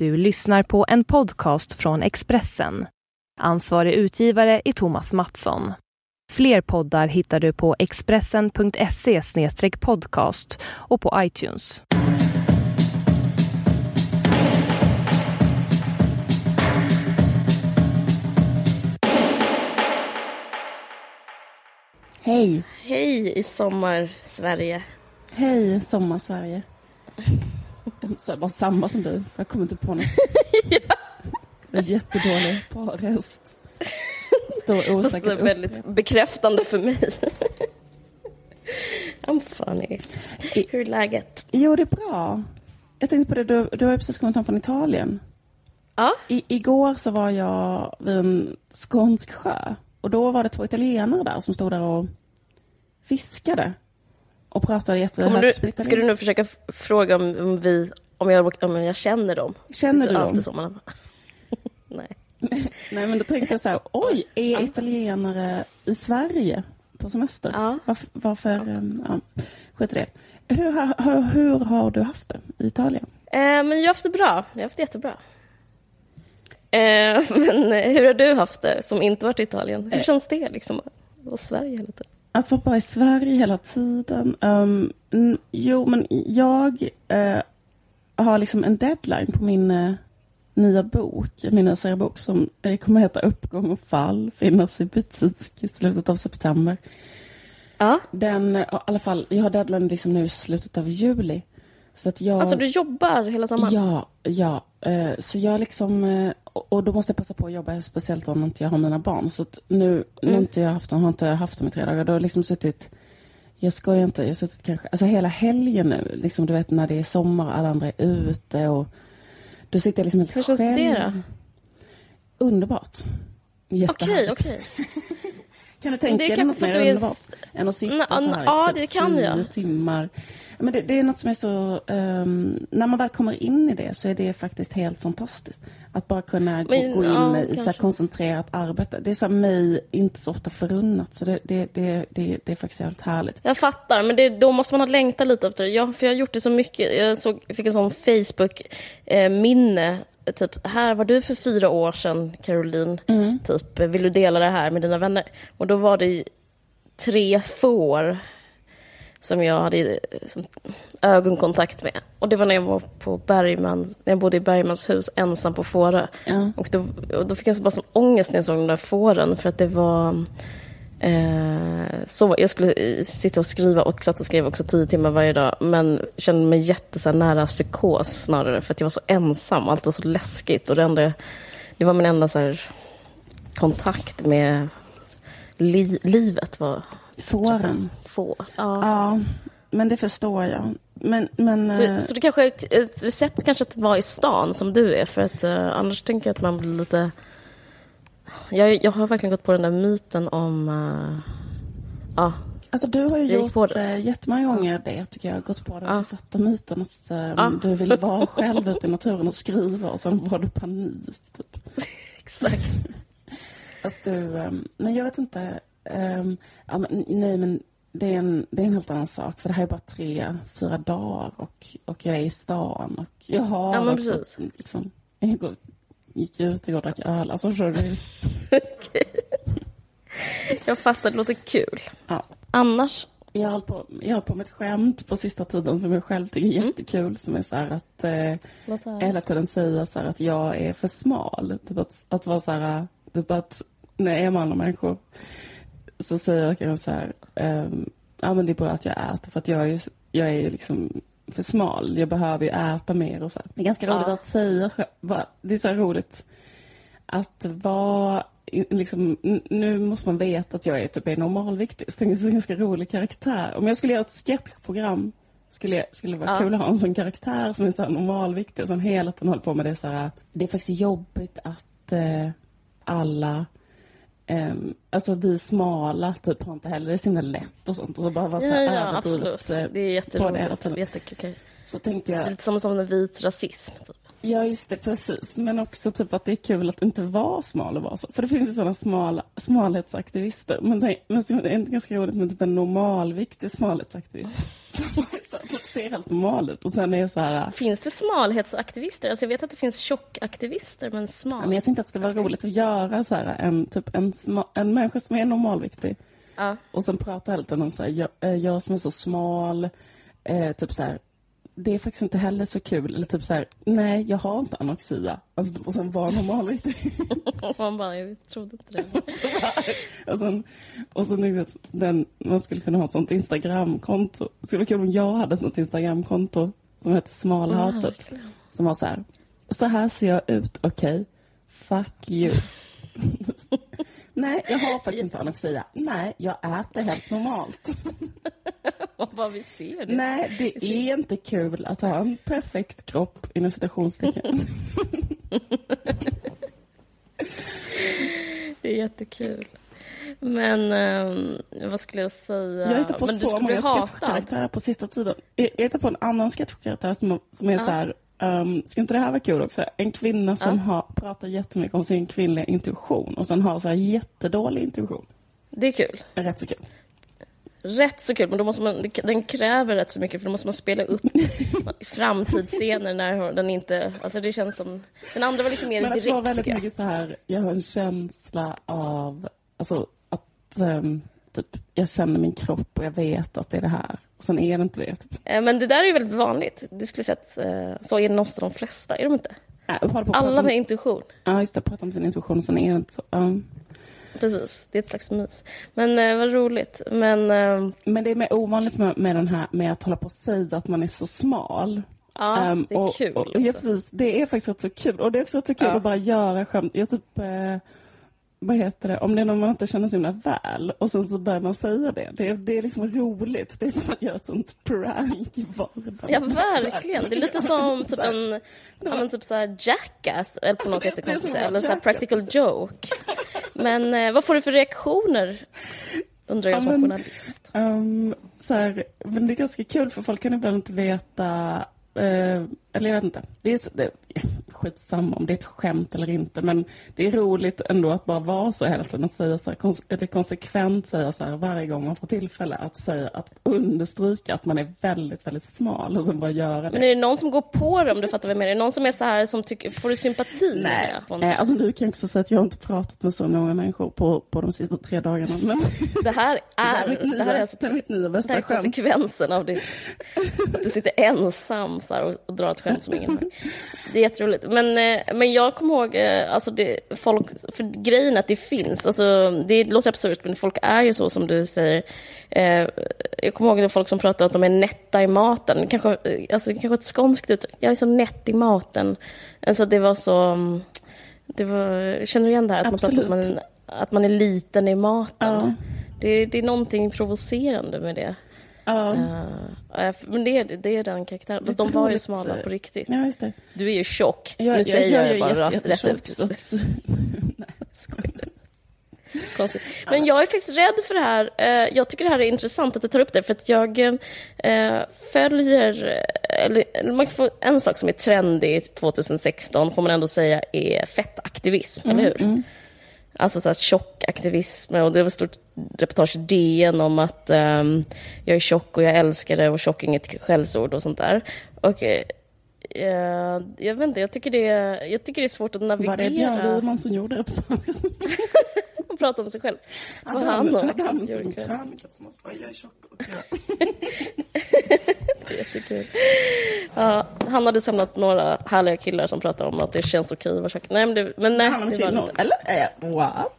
Du lyssnar på en podcast från Expressen. Ansvarig utgivare är Thomas Mattsson. Fler poddar hittar du på expressen.se podcast och på iTunes. Hej! Hej i sommar-Sverige. Hej Sommarsverige. Så var samma som du, jag kommer inte på något. ja. Jag är jättedålig på röst. Står osäkert är väldigt bekräftande för mig. I'm funny. Hur är läget? Jo, det är bra. Jag tänkte på det, du, du har ju precis kommit hem från Italien. Ja, I, igår så var jag vid en skånsk sjö. Och då var det två italienare där som stod där och fiskade. Och pratade jättehögt du, ska du nu försöka fråga om, om, vi, om, jag, om jag känner dem? Känner du är dem? alltid så man Nej. Nej, men då tänkte jag så här, oj, är italienare i Sverige på semester? Ja. Varför, varför ehm, ja, skit i det. Hur, har- hur, hur har du haft det i Italien? Eh, men jag har haft det bra. Jag har haft det jättebra. Eh, men eh, hur har du haft det som inte varit i Italien? Hur känns det liksom? Att vara i Sverige hela tiden? Att vara i Sverige hela tiden. Um, jo, men jag eh, har liksom en deadline på min eh, nya bok, min seriebok som eh, kommer heta Uppgång och fall, finnas i butik i slutet av september. Ja. Den, i alla fall, jag har deadline liksom nu i slutet av juli. Så att jag... Alltså du jobbar hela sommaren? Ja, ja. Eh, så jag liksom, eh, och då måste jag passa på att jobba, speciellt om inte jag har mina barn. Så att nu, nu Mm. inte jag haft dem, har inte jag haft dem i tre dagar. Då har jag liksom suttit, jag skojar inte, jag har suttit kanske, alltså hela helgen nu, liksom du vet när det är sommar och alla andra är ute och då sitter jag liksom helt Hur känns det då? Underbart. Okej, okej. Kan du tänka dig något mer underbart än att sitta Nå- så här i ja, typ tio timmar? Men det, det är något som är så... ehm, när man väl kommer in i det så är det faktiskt helt fantastiskt. Att bara kunna gå, Men, gå in ja, i så koncentrerat arbete. Det är så mig inte så ofta förunnat. Så det, det, det, det, det är faktiskt jävligt härligt. Jag fattar, men det, då måste man ha längtat lite efter det. Jag, för jag har gjort det så mycket. Jag såg, fick en sån Facebook-minne. typ, här var du för fyra år sedan, Caroline. Typ, vill du dela det här med dina vänner? Och då var det tre får som jag hade som, ögonkontakt med. Och det var när jag var på Bergman, när jag bodde i Bergmans hus ensam på Fårö. Ja. Och då, och då fick jag så bara sån ångest när jag såg de där fåren för att det var eh, så, jag skulle sitta och skriva och satt och skrev också tio timmar varje dag men kände mig jätte så här, nära psykos snarare för att jag var så ensam, allt var så läskigt och det, enda, det var min enda så här, kontakt med li, livet var Fåren. få. Ja. Ja, men det förstår jag. Men, men Så, så det kanske är ett- recept kanske att vara i stan som du är för att eh, annars tänker jag att man blir lite jag, jag har verkligen gått på den där myten om uh, ja, Alltså du har ju Jag gjort på det. jättemånga gånger det tycker jag. Gått på den Ja. författarmyten att eh, Ja. du ville vara själv ute i naturen och skriva och sen var du panik. Typ. exakt. Alltså du, men jag vet inte. Ja, men, nej men det är, en, det är en helt annan sak. För det här är bara tre, fyra dagar och, och jag är i stan. Och jag har Ja, men också, precis. liksom, jag går- gick ut igår och drack öl. Alltså förstår du? Jag fattar, det låter kul. Ja. Annars, Jag har på, jag har hållit på med ett skämt på sista tiden som jag själv tycker är Mm. jättekul. Som är så här att eh, hela tiden säga så här att jag är för smal. Typ att, att vara så här, typ att när jag är med andra människor så säger jag kanske så här, ehm, ja men det är bra att jag äter för att jag är ju, jag är liksom för smal. Jag behöver ju äta mer och så. Det är ganska roligt Ja. att säga, det är så roligt att vara Liksom, nu måste man veta att jag är typ normalviktig. Så det är en ganska rolig karaktär. Om jag skulle göra ett sketchprogram skulle, jag, skulle det vara Ja. kul att ha en sån karaktär som är så här normalviktig och som hela tiden håller på med det så här. Det är faktiskt jobbigt att eh, alla Um, alltså vi smala typ har inte heller det så himla lätt och sånt. Och så bara vara så Ja, här ja, överdrivet, absolut. eh, Det är på det jätteroligt. tiden. Jättekul. Så tänkte Det är jag, lite som, som en vit rasism. Typ. Ja just det, precis. Men också typ att det är kul att inte vara smal och vara så. För det finns ju sådana smala, smalhetsaktivister. Men det, men så är det inte ganska roligt med typ en normalviktig smalhetsaktivist. Som typ ser helt normal ut och sen är så här... Finns det smalhetsaktivister? Alltså jag vet att det finns tjockaktivister, men smal... Men jag tänkte att det skulle vara roligt att göra så här en, typ en, sma, en människa som är normalviktig Ja. och sen prata hela tiden om så här, jag, eh, jag som är så smal, eh, typ så här, det är faktiskt inte heller så kul. Eller typ så här, nej jag har inte anorexia. Alltså, och sen vara normalviktig. Man bara, jag trodde inte det. och sen, och sen det den, man skulle kunna ha ett sånt Instagramkonto. Det skulle vara kul om jag hade ett sånt Instagramkonto som heter Smalhatet. verkligen. som var så här, så här ser jag ut, okej? Fuck you. Nej, jag har faktiskt inte anorexia. Nej, jag äter helt normalt. Bara, vi ser det. Nej, det är inte kul att ha en perfekt kropp inom citationstecken. Det är jättekul. Men ehm, vad skulle jag säga? Jag hittar på Men så många sketchkaraktärer på sista tiden. Jag jag hittar på en annan sketchkaraktär som, som är Ja. så här, um, ska inte det här vara kul också? En kvinna som Ja. har, pratar jättemycket om sin kvinnliga intuition och sen har så här jättedålig intuition. Det är kul. Rätt så kul. Rätt så kul, men då måste man, den kräver rätt så mycket för då måste man spela upp framtidsscener när den inte... Alltså det känns som... Den andra var liksom mer direkt väldigt tycker jag. mycket så här, jag har en känsla av, alltså att um, typ, jag känner min kropp och jag vet att det är det här. Och sen är det inte det. Typ. Men det där är ju väldigt vanligt. Det skulle säga att eh, så är det hos de flesta, är de inte? Äh, på Alla med intuition. Ja, just det. Prata om sin intuition och sen är det inte så. um. Precis, det är ett slags mys. Men eh, vad roligt. Men eh, Men det är mer ovanligt med, med den här med att hålla på och säga att man är så smal. ja, Ehm, det är och, kul och, och, ja, precis, Det är faktiskt rätt så kul. Och det är också rätt så kul Ja. att bara göra skämt. Jag typ, eh, vad heter det, om det är någon man inte känner så himla väl och sen så börjar man säga det. Det, är- det är liksom roligt. Det är som att göra ett sånt prank i vardagen. Ja, verkligen. Det är lite som typ en ja, men typ så här Jackass, eller på något sätt konstigt eller så här Jackass, practical joke. Men eh, vad får du för reaktioner? Undrar jag Ja, som men- journalist. Um, så här, men det är ganska kul för folk kan ibland inte veta, eh, eller jag vet inte, det är, så, det, skitsamma om det är ett skämt eller inte, men det är roligt ändå att bara vara så hela tiden, att säga så här, kons- eller konsekvent säga så här varje gång man får tillfälle, att säga, att understryka att man är väldigt, väldigt smal och sen bara göra Men det. är det någon som går på det om du fattar vad jag menar? Är det någon som är så här som tycker, får du sympati? Nej, det? eh, alltså du kan också säga att jag har inte pratat med så många människor på, på de sista tre dagarna. Men Det här är, nya, det här är, alltså, det är mitt nya det bästa här är skämt. konsekvensen av ditt, att du sitter ensam så här och, och drar ett skämt som ingen hör. Det är jätteroligt. Men, eh, men jag kommer ihåg, eh, alltså det, folk, för grejen att det finns, alltså, det låter absurt men folk är ju så som du säger. Eh, jag kommer ihåg det folk som pratar om att de är nätta i maten. Kanske, alltså, kanske ett skånskt uttryck. Jag är så nätt i maten. Alltså det var så... mm, Det var, känner du igen det här? Att man, pratar, att, Absolut. man, att man är liten i maten. Ja. Det, det är någonting provocerande med det. Ja, Uh, men det, är- det är den karaktären. Fast de var ju smala eh, på riktigt. ja, just det. Du är ju tjock. Jag, nu säger jag, är bara jätte- rätt, ut. så att- Nej. Skojar. Konstigt. Men jag är faktiskt rädd för det här. Eh, Jag tycker det här är intressant att du tar upp det, för att jag eh, följer... eh, Eller, man kan få, en sak som är trendig 2016, får man ändå säga, är fettaktivism, eller hur? Alltså så här tjock aktivism. Och det var stort reportage i DN om att ehm, jag är tjock och jag älskar det och tjock är inget skällsord och sånt där. Och eh, jag vet inte, jag tycker det, jag tycker det är svårt att Var det Björn navigera Wiman som gjorde reportaget? och prata om sig själv. Vad Hade han han gjorde som krönika som måste vara, jag är tjock och jag... Jättekul. Ja, han hade samlat några härliga killar som pratade om att det känns okej att vara tjock. Nej, men, det, men nej, det det kvinnor. inte. Eller? Eh, what?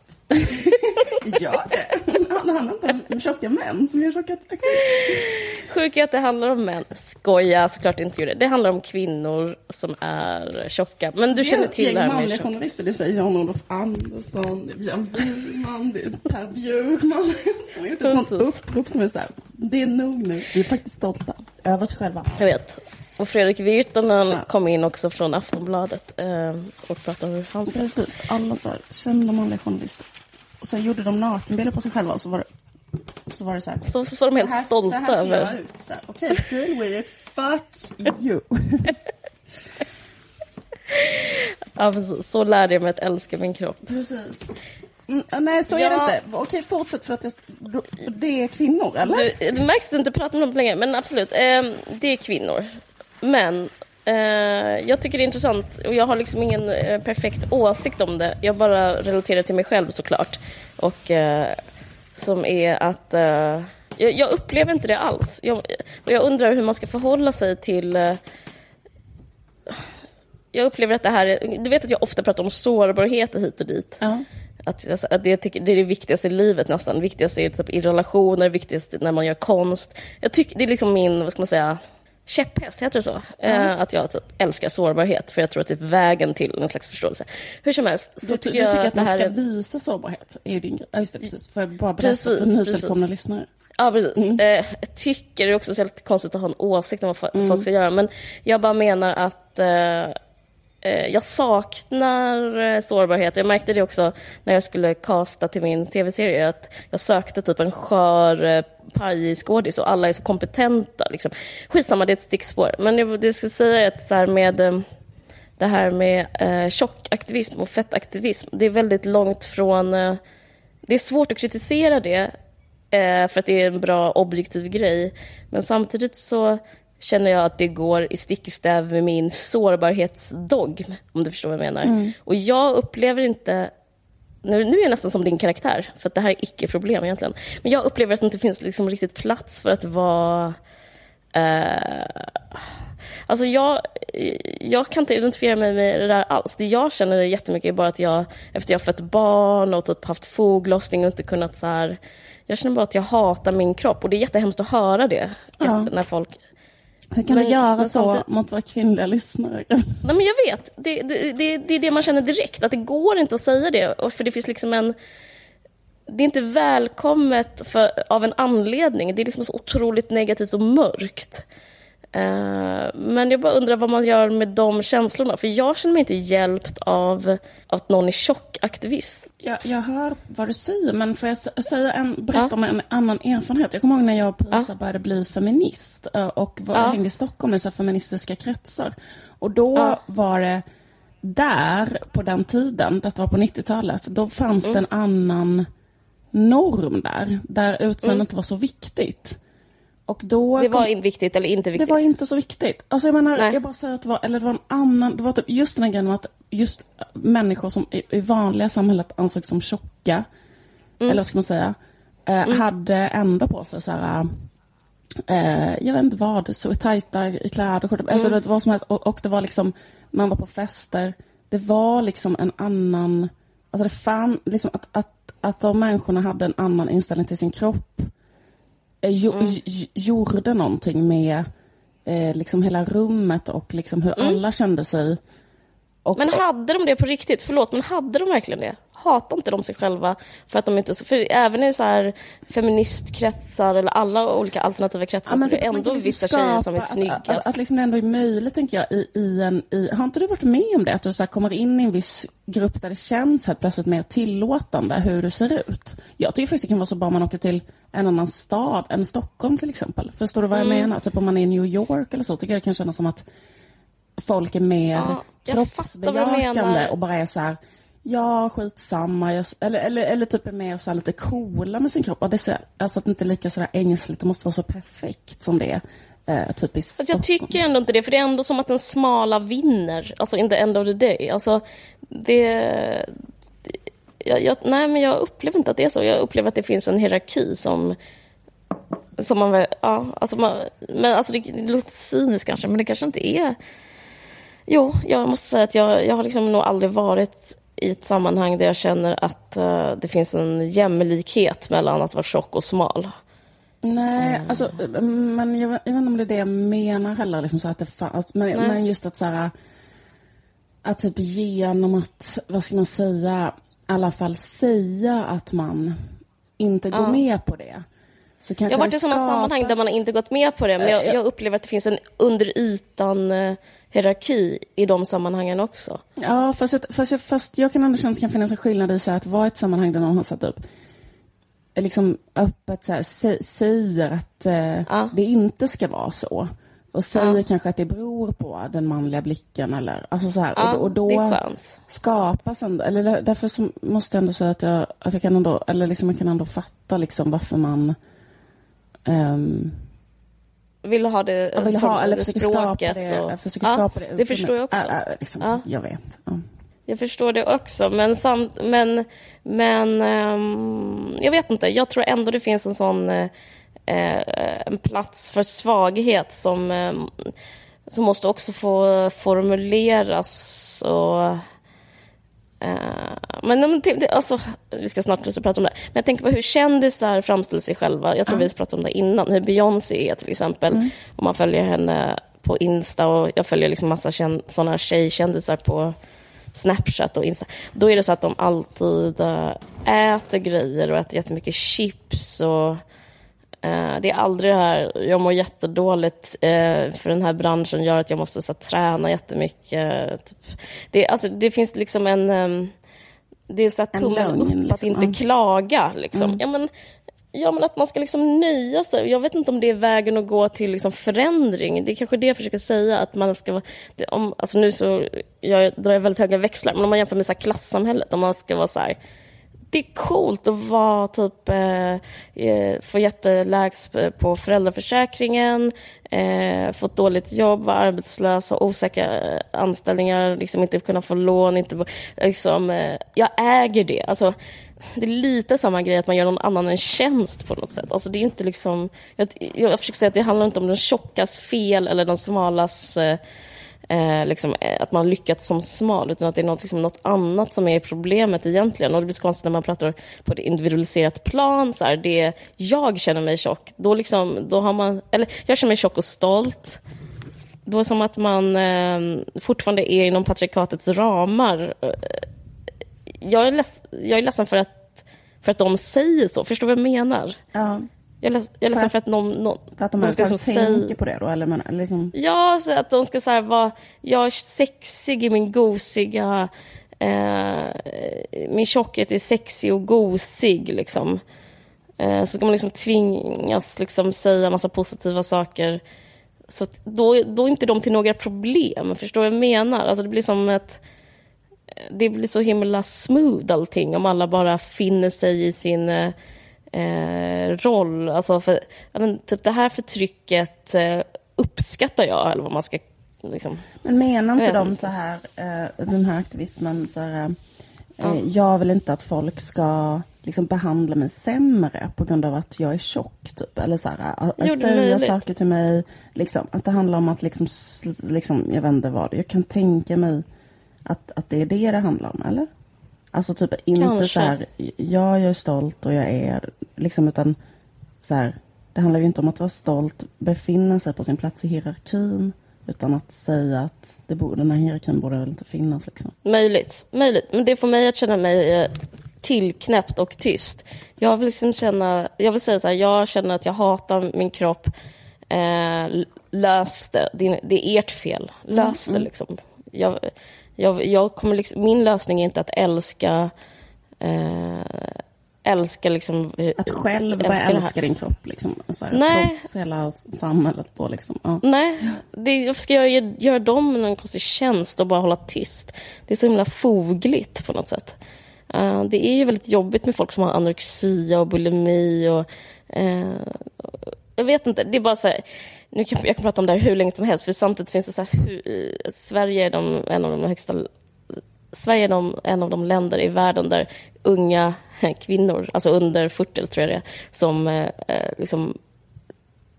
ja, eh, han handlar inte om tjocka män som gör tjocka Sjukt är att det handlar om män. Skoja, såklart det inte gjorde. Det handlar om kvinnor som är tjocka. Men du känner till det här med manliga tjock. journalister. Det säger Jan-Olof Andersson, det är Björn Wiman, det är Per Bjurman. Som har gjort ett sånt upprop som är så här, det är nog nu. Vi är faktiskt stolta över oss själva. Jag vet. Och Fredrik Virtanen Ja. kom in också från Aftonbladet eh, och pratade om hur han ska... Precis, alla så här, kända manliga journalister. Och sen gjorde de nakenbilder på sig själva och så var det, så var det så här. Så, så var de helt så här, stolta så här ser över... Så här, Okej, feel with it. Fuck you. Ja, precis. Så lärde jag mig att älska min kropp. Precis. Mm, nej, så är det inte. Okej, fortsätt för att jag, det är kvinnor, eller? Du, det märks att du inte pratar med dem länge, men absolut. Eh, det är kvinnor. Men jag tycker det är intressant och jag har liksom ingen eh, perfekt åsikt om det. Jag bara relaterar till mig själv såklart. Och eh, som är att eh, jag, upplever inte det alls. Jag, och jag undrar hur man ska förhålla sig till eh, jag upplever att det här, du vet att jag ofta pratar om sårbarhet hit och dit. Ja. Att, alltså, att det, det, är det viktigaste i livet nästan. Viktigaste är typ, i relationer, viktigast när man gör konst. Jag tycker det är liksom min, vad ska man säga, käpphäst, heter det så? Mm. Uh, att jag typ älskar sårbarhet, för jag tror att det är vägen till en slags förståelse. Hur som helst, så du, tycker du jag tycker att man ska är... visa sårbarhet? Är ju din... Ja, just det, precis. Får jag bara berätta för nytillkomna lyssnare? Ja, precis. Mm. Uh, jag tycker det är också så konstigt att ha en åsikt om vad mm. folk ska göra, men jag bara menar att Eh, Eh, jag saknar eh, sårbarhet. Jag märkte det också när jag skulle kasta till min tv-serie, att jag sökte typ en skör eh, pajskådis och alla är så kompetenta. Liksom. Skitsamma, det är ett stickspår. Men jag, det säga säga att så här med det här med eh, tjockaktivism och fettaktivism, det är väldigt långt från... Eh, det är svårt att kritisera det, eh, för att det är en bra objektiv grej. Men samtidigt så känner jag att det går i stick i stäv med min sårbarhetsdogm, om du förstår vad jag menar. Mm. Och jag upplever inte nu, nu är jag nästan som din karaktär, för att det här är icke-problem egentligen. Men jag upplever att det inte finns liksom riktigt plats för att vara... Eh, alltså jag, jag kan inte identifiera mig med det där alls. Det jag känner jättemycket är bara att jag, efter jag fött barn och typ haft foglossning och inte kunnat så här... Jag känner bara att jag hatar min kropp och det är jättehemskt att höra det. Ja. När folk hur kan men, du göra så samtidigt... mot våra kvinnliga lyssnare? Nej, men jag vet. Det, det, det, det, är det man känner direkt, att det går inte att säga det. För det finns liksom en... Det är inte välkommet för, av en anledning. Det är liksom så otroligt negativt och mörkt. Uh, men jag bara undrar vad man gör med de känslorna. För jag känner mig inte hjälpt av att någon är tjockaktivist. Jag, jag hör vad du säger, men får jag säga en, berätta ja. om en annan erfarenhet? Jag kommer ihåg när jag Prisa ja. började bli feminist uh, och var, ja. hängde i Stockholm i så feministiska kretsar. Och då ja. var det där, på den tiden, detta var på 90-talet, då fanns mm. det en annan norm där, där utseendet mm. inte var så viktigt. Och då det var kom... viktigt eller inte viktigt? Det var inte så viktigt. Alltså jag menar, Nej. jag bara säger att det var, eller det var en annan, det var typ just den här grejen att just människor som i, i vanliga samhället ansågs som tjocka, mm. eller vad ska man säga, eh, mm. hade ändå på sig så här, eh, jag vet inte vad, så tajta i kläder, skjortor, alltså mm. alltså, vad som helst. Och, och det var liksom, man var på fester, det var liksom en annan, alltså det fann, liksom att, att, att de människorna hade en annan inställning till sin kropp Eh, mm. gjorde någonting med eh, liksom hela rummet och liksom hur mm. alla kände sig. Och, men hade de det på riktigt? Förlåt, men hade de verkligen det? Hatar inte de sig själva för att de inte... För även i så här feministkretsar eller alla olika alternativa kretsar ja, så är det ändå liksom vissa tjejer som är snyggast. Att, att, att liksom det ändå är möjligt, tänker jag, i, i en... I, har inte du varit med om det? Att du så kommer in i en viss grupp där det känns helt plötsligt mer tillåtande hur du ser ut. Jag tycker faktiskt det kan vara så bra om man åker till en annan stad än Stockholm till exempel. Förstår du vad jag mm. menar? Typ om man är i New York eller så, tycker jag det kan kännas som att folk är mer ja, kroppsbejakande och bara är så här, ja skitsamma, jag, eller, eller, eller typ är mer så här lite coola med sin kropp. Och det är alltså att det inte är lika sådär ängsligt, det måste vara så perfekt som det är. Eh, typ i alltså jag tycker ändå inte det, för det är ändå som att den smala vinner, alltså in the end of the day. Alltså, det, jag, jag, nej, men jag upplever inte att det är så. Jag upplever att det finns en hierarki som som man ja, alltså man, men alltså det, det låter cyniskt kanske, men det kanske inte är... Jo, jag måste säga att jag, jag har liksom nog aldrig varit i ett sammanhang där jag känner att uh, det finns en jämlikhet mellan att vara tjock och smal. Nej, mm. alltså, men jag, jag, vet inte om det är det jag menar heller, liksom så att det fanns, men, men just att så här, att typ genom att, vad ska man säga, i alla fall säga att man inte går ja. med på det. Så jag har varit i sådana sammanhang där man inte gått med på det, men jag, jag upplever att det finns en under ytan eh, hierarki i de sammanhangen också. Ja, fast, jag, fast, jag, fast jag kan ändå känna att det kan finnas en skillnad i så att vara ett sammanhang där någon har satt upp liksom öppet så här, säger att eh, ja. det inte ska vara så. och säger kanske att det beror på den manliga blicken eller alltså så här. Ja, och, och då skapas ändå, eller där- därför så måste jag ändå säga att jag, att jag kan ändå, eller liksom jag kan ändå fatta liksom varför man ehm, Vill ha det, jag vill ha, eller försöker skapa det, och- försöker ja, skapa det. Det förstår jag också. Äh, äh, liksom, Ja. Jag vet. Ja. Jag förstår det också, men, samt, men, men ehm, jag vet inte. Jag tror ändå det finns en sån eh, eh, en plats för svaghet som, ehm, som måste också få formuleras. Och, eh, men men alltså, vi ska snart prata om det. Men jag tänker på hur kändisar framställer sig själva. Jag tror vi pratade om det innan. Hur Beyoncé är till exempel. Om man följer henne på Insta och jag följer liksom massa såna tjejkändisar på Snapchat och Insta. Då är det så att de alltid eh, äter grejer och äter jättemycket chips och eh, det är aldrig det här, jag mår jättedåligt eh, för den här branschen gör att jag måste så, träna jättemycket. Typ. Det, alltså, det finns liksom en... ehm, det är så här, En tummen lögn, upp liksom. att inte klaga. Liksom. Ja, men, ja, men att man ska liksom nöja sig. Jag vet inte om det är vägen att gå till liksom förändring. Det är kanske det jag försöker säga. Att man ska om, alltså nu så jag drar jag väldigt höga växlar, men om man jämför med så klassamhället, om man ska vara så här det är coolt att vara typ, eh, eh få jättelägst på föräldraförsäkringen, eh, få ett dåligt jobb, vara arbetslös, ha osäkra eh, anställningar, liksom inte kunna få lån. Inte, liksom, eh, jag äger det. Alltså, det är lite samma grej att man gör någon annan en tjänst på något sätt. Alltså, det är inte liksom, jag, jag försöker säga att det handlar inte om den tjockas fel eller den smalas eh, eh, liksom, eh, att man lyckats som smal, utan att det är något, liksom, något annat som är problemet egentligen. Och det blir så konstigt när man pratar på ett individualiserat plan. Så här, det, jag känner mig tjock, då, liksom, då har man... Eller jag känner mig tjock och stolt. Då är det som att man eh, fortfarande är inom patriarkatets ramar. Eh, jag är, leds, jag är ledsen för att, för att de säger så. Förstår du vad jag menar? Ja, jag är, jag är ledsen för att någon... någon för att de, ska ska liksom tänker säga- på det då, eller, eller liksom, Ja, så att de ska så här vara, jag är sexig i min gosiga, eh, min tjockhet är sexig och gosig liksom. Eh, så ska man liksom tvingas liksom säga massa positiva saker. Så då, då är inte de till några problem, förstår du vad jag menar? Alltså det blir som ett, det blir så himla smooth allting om alla bara finner sig i sin eh, eh, roll. Alltså för, ja, men, typ det här förtrycket eh, uppskattar jag, eller vad man ska... Liksom. Men menar inte de så här, eh, den här aktivismen så här, eh, jag vill inte att folk ska liksom behandla mig sämre på grund av att jag är tjock, typ. Eller så här, att, Jo, att säga saker till mig, liksom, att det handlar om att liksom, liksom, jag inte vad, jag kan tänka mig att, att det är det det handlar om, eller? Alltså typ inte Kanske. så här, ja, jag är stolt och jag är, liksom, utan så här, det handlar ju inte om att vara stolt, befinna sig på sin plats i hierarkin, utan att säga att det borde, den här hierarkin borde väl inte finnas. Liksom. Möjligt, möjligt. Men det får mig att känna mig eh, tillknäppt och tyst. Jag vill liksom känna, jag vill säga så här, jag känner att jag hatar min kropp. Eh, lös det, det är, det är ert fel. Lös det liksom. Jag, jag, jag kommer liksom. Min lösning är inte att älska eh, älska liksom... eh, Att själv älska börja älska din kropp, liksom, så här, Nej. trots hela samhället. Då, liksom. ja. Nej, det, jag ska göra, göra dem någon konstig tjänst och bara hålla tyst. Det är så himla fogligt på något sätt. Eh, det är ju väldigt jobbigt med folk som har anorexia och bulimi och... eh, jag vet inte, det är bara så här, nu kan, jag kan prata om det här hur länge som helst, för samtidigt finns det så här, hur, Sverige är de, en av de högsta Sverige är de, en av de länder i världen där unga kvinnor, alltså under 40 tror jag det är, som eh, eh, liksom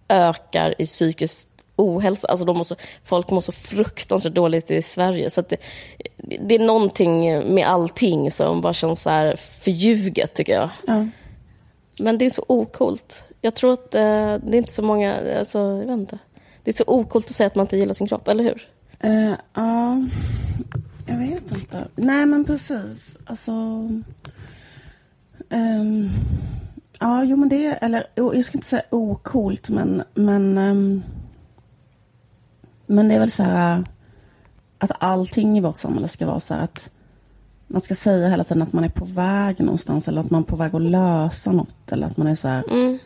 ökar i psykisk ohälsa. Alltså de så, folk mår så fruktansvärt dåligt i Sverige. Så det, det är någonting med allting som bara känns så här förljuget, tycker jag. Ja. Men det är så okult. Jag tror att eh, det är inte så många... Alltså, jag vet inte. Det är så okult att säga att man inte gillar sin kropp, eller hur? Eh, ja, jag vet inte. Nej, men precis. Alltså... ehm, ja, jo, men det är... Eller, jag ska inte säga okult, men... Men, ehm, men det är väl så här... Att allting i vårt samhälle ska vara så här att... Man ska säga hela tiden att man är på väg någonstans eller att man är på väg att lösa något. Eller att man är så här... Mm.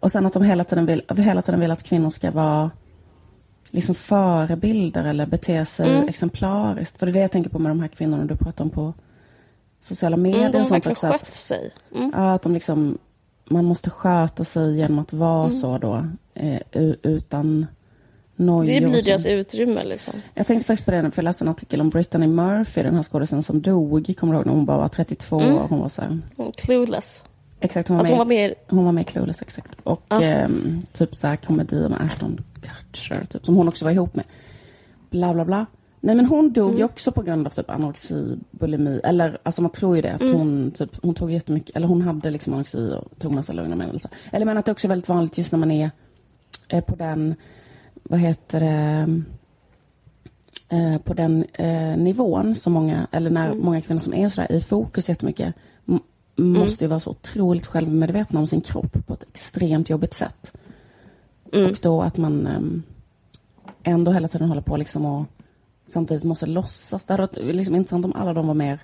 Och sen att de hela tiden vill, hela tiden vill att kvinnor ska vara liksom förebilder eller bete sig Mm. exemplariskt. För det är det jag tänker på med de här kvinnorna du pratar om på sociala medier. Mm, de har och sånt verkligen också, skött att- sig. Mm. Ja, att de liksom, man måste sköta sig genom att vara Mm. så då, eh, utan nojor. Det och blir deras utrymme liksom. Jag tänkte faktiskt på det, för jag läste en artikel om Brittany Murphy, den här skådespelaren som dog, kommer du ihåg när hon bara var 32 Mm. år? Hon var så här, Clueless. Exakt, hon var, Alltså hon med, var med hon var med i Clueless, exakt. Och Ja. ehm, typ så här komedier med Ashton Kutcher, typ, som hon också var ihop med. Bla, bla, bla. Nej men hon dog Mm. ju också på grund av typ anorexi, bulimi, eller alltså man tror ju det att Mm. hon typ, hon tog jättemycket, eller hon hade liksom anorexi och tog massa lugnande medel. Eller men att det också är väldigt vanligt just när man är eh, på den, vad heter det, eh, på den eh, nivån som många, eller när Mm. många kvinnor som är sådär i fokus jättemycket, m- måste ju vara så otroligt självmedvetna om sin kropp på ett extremt jobbigt sätt. Mm. Och då att man ehm, ändå hela tiden håller på liksom och samtidigt måste låtsas. Det hade varit liksom intressant om alla de var mer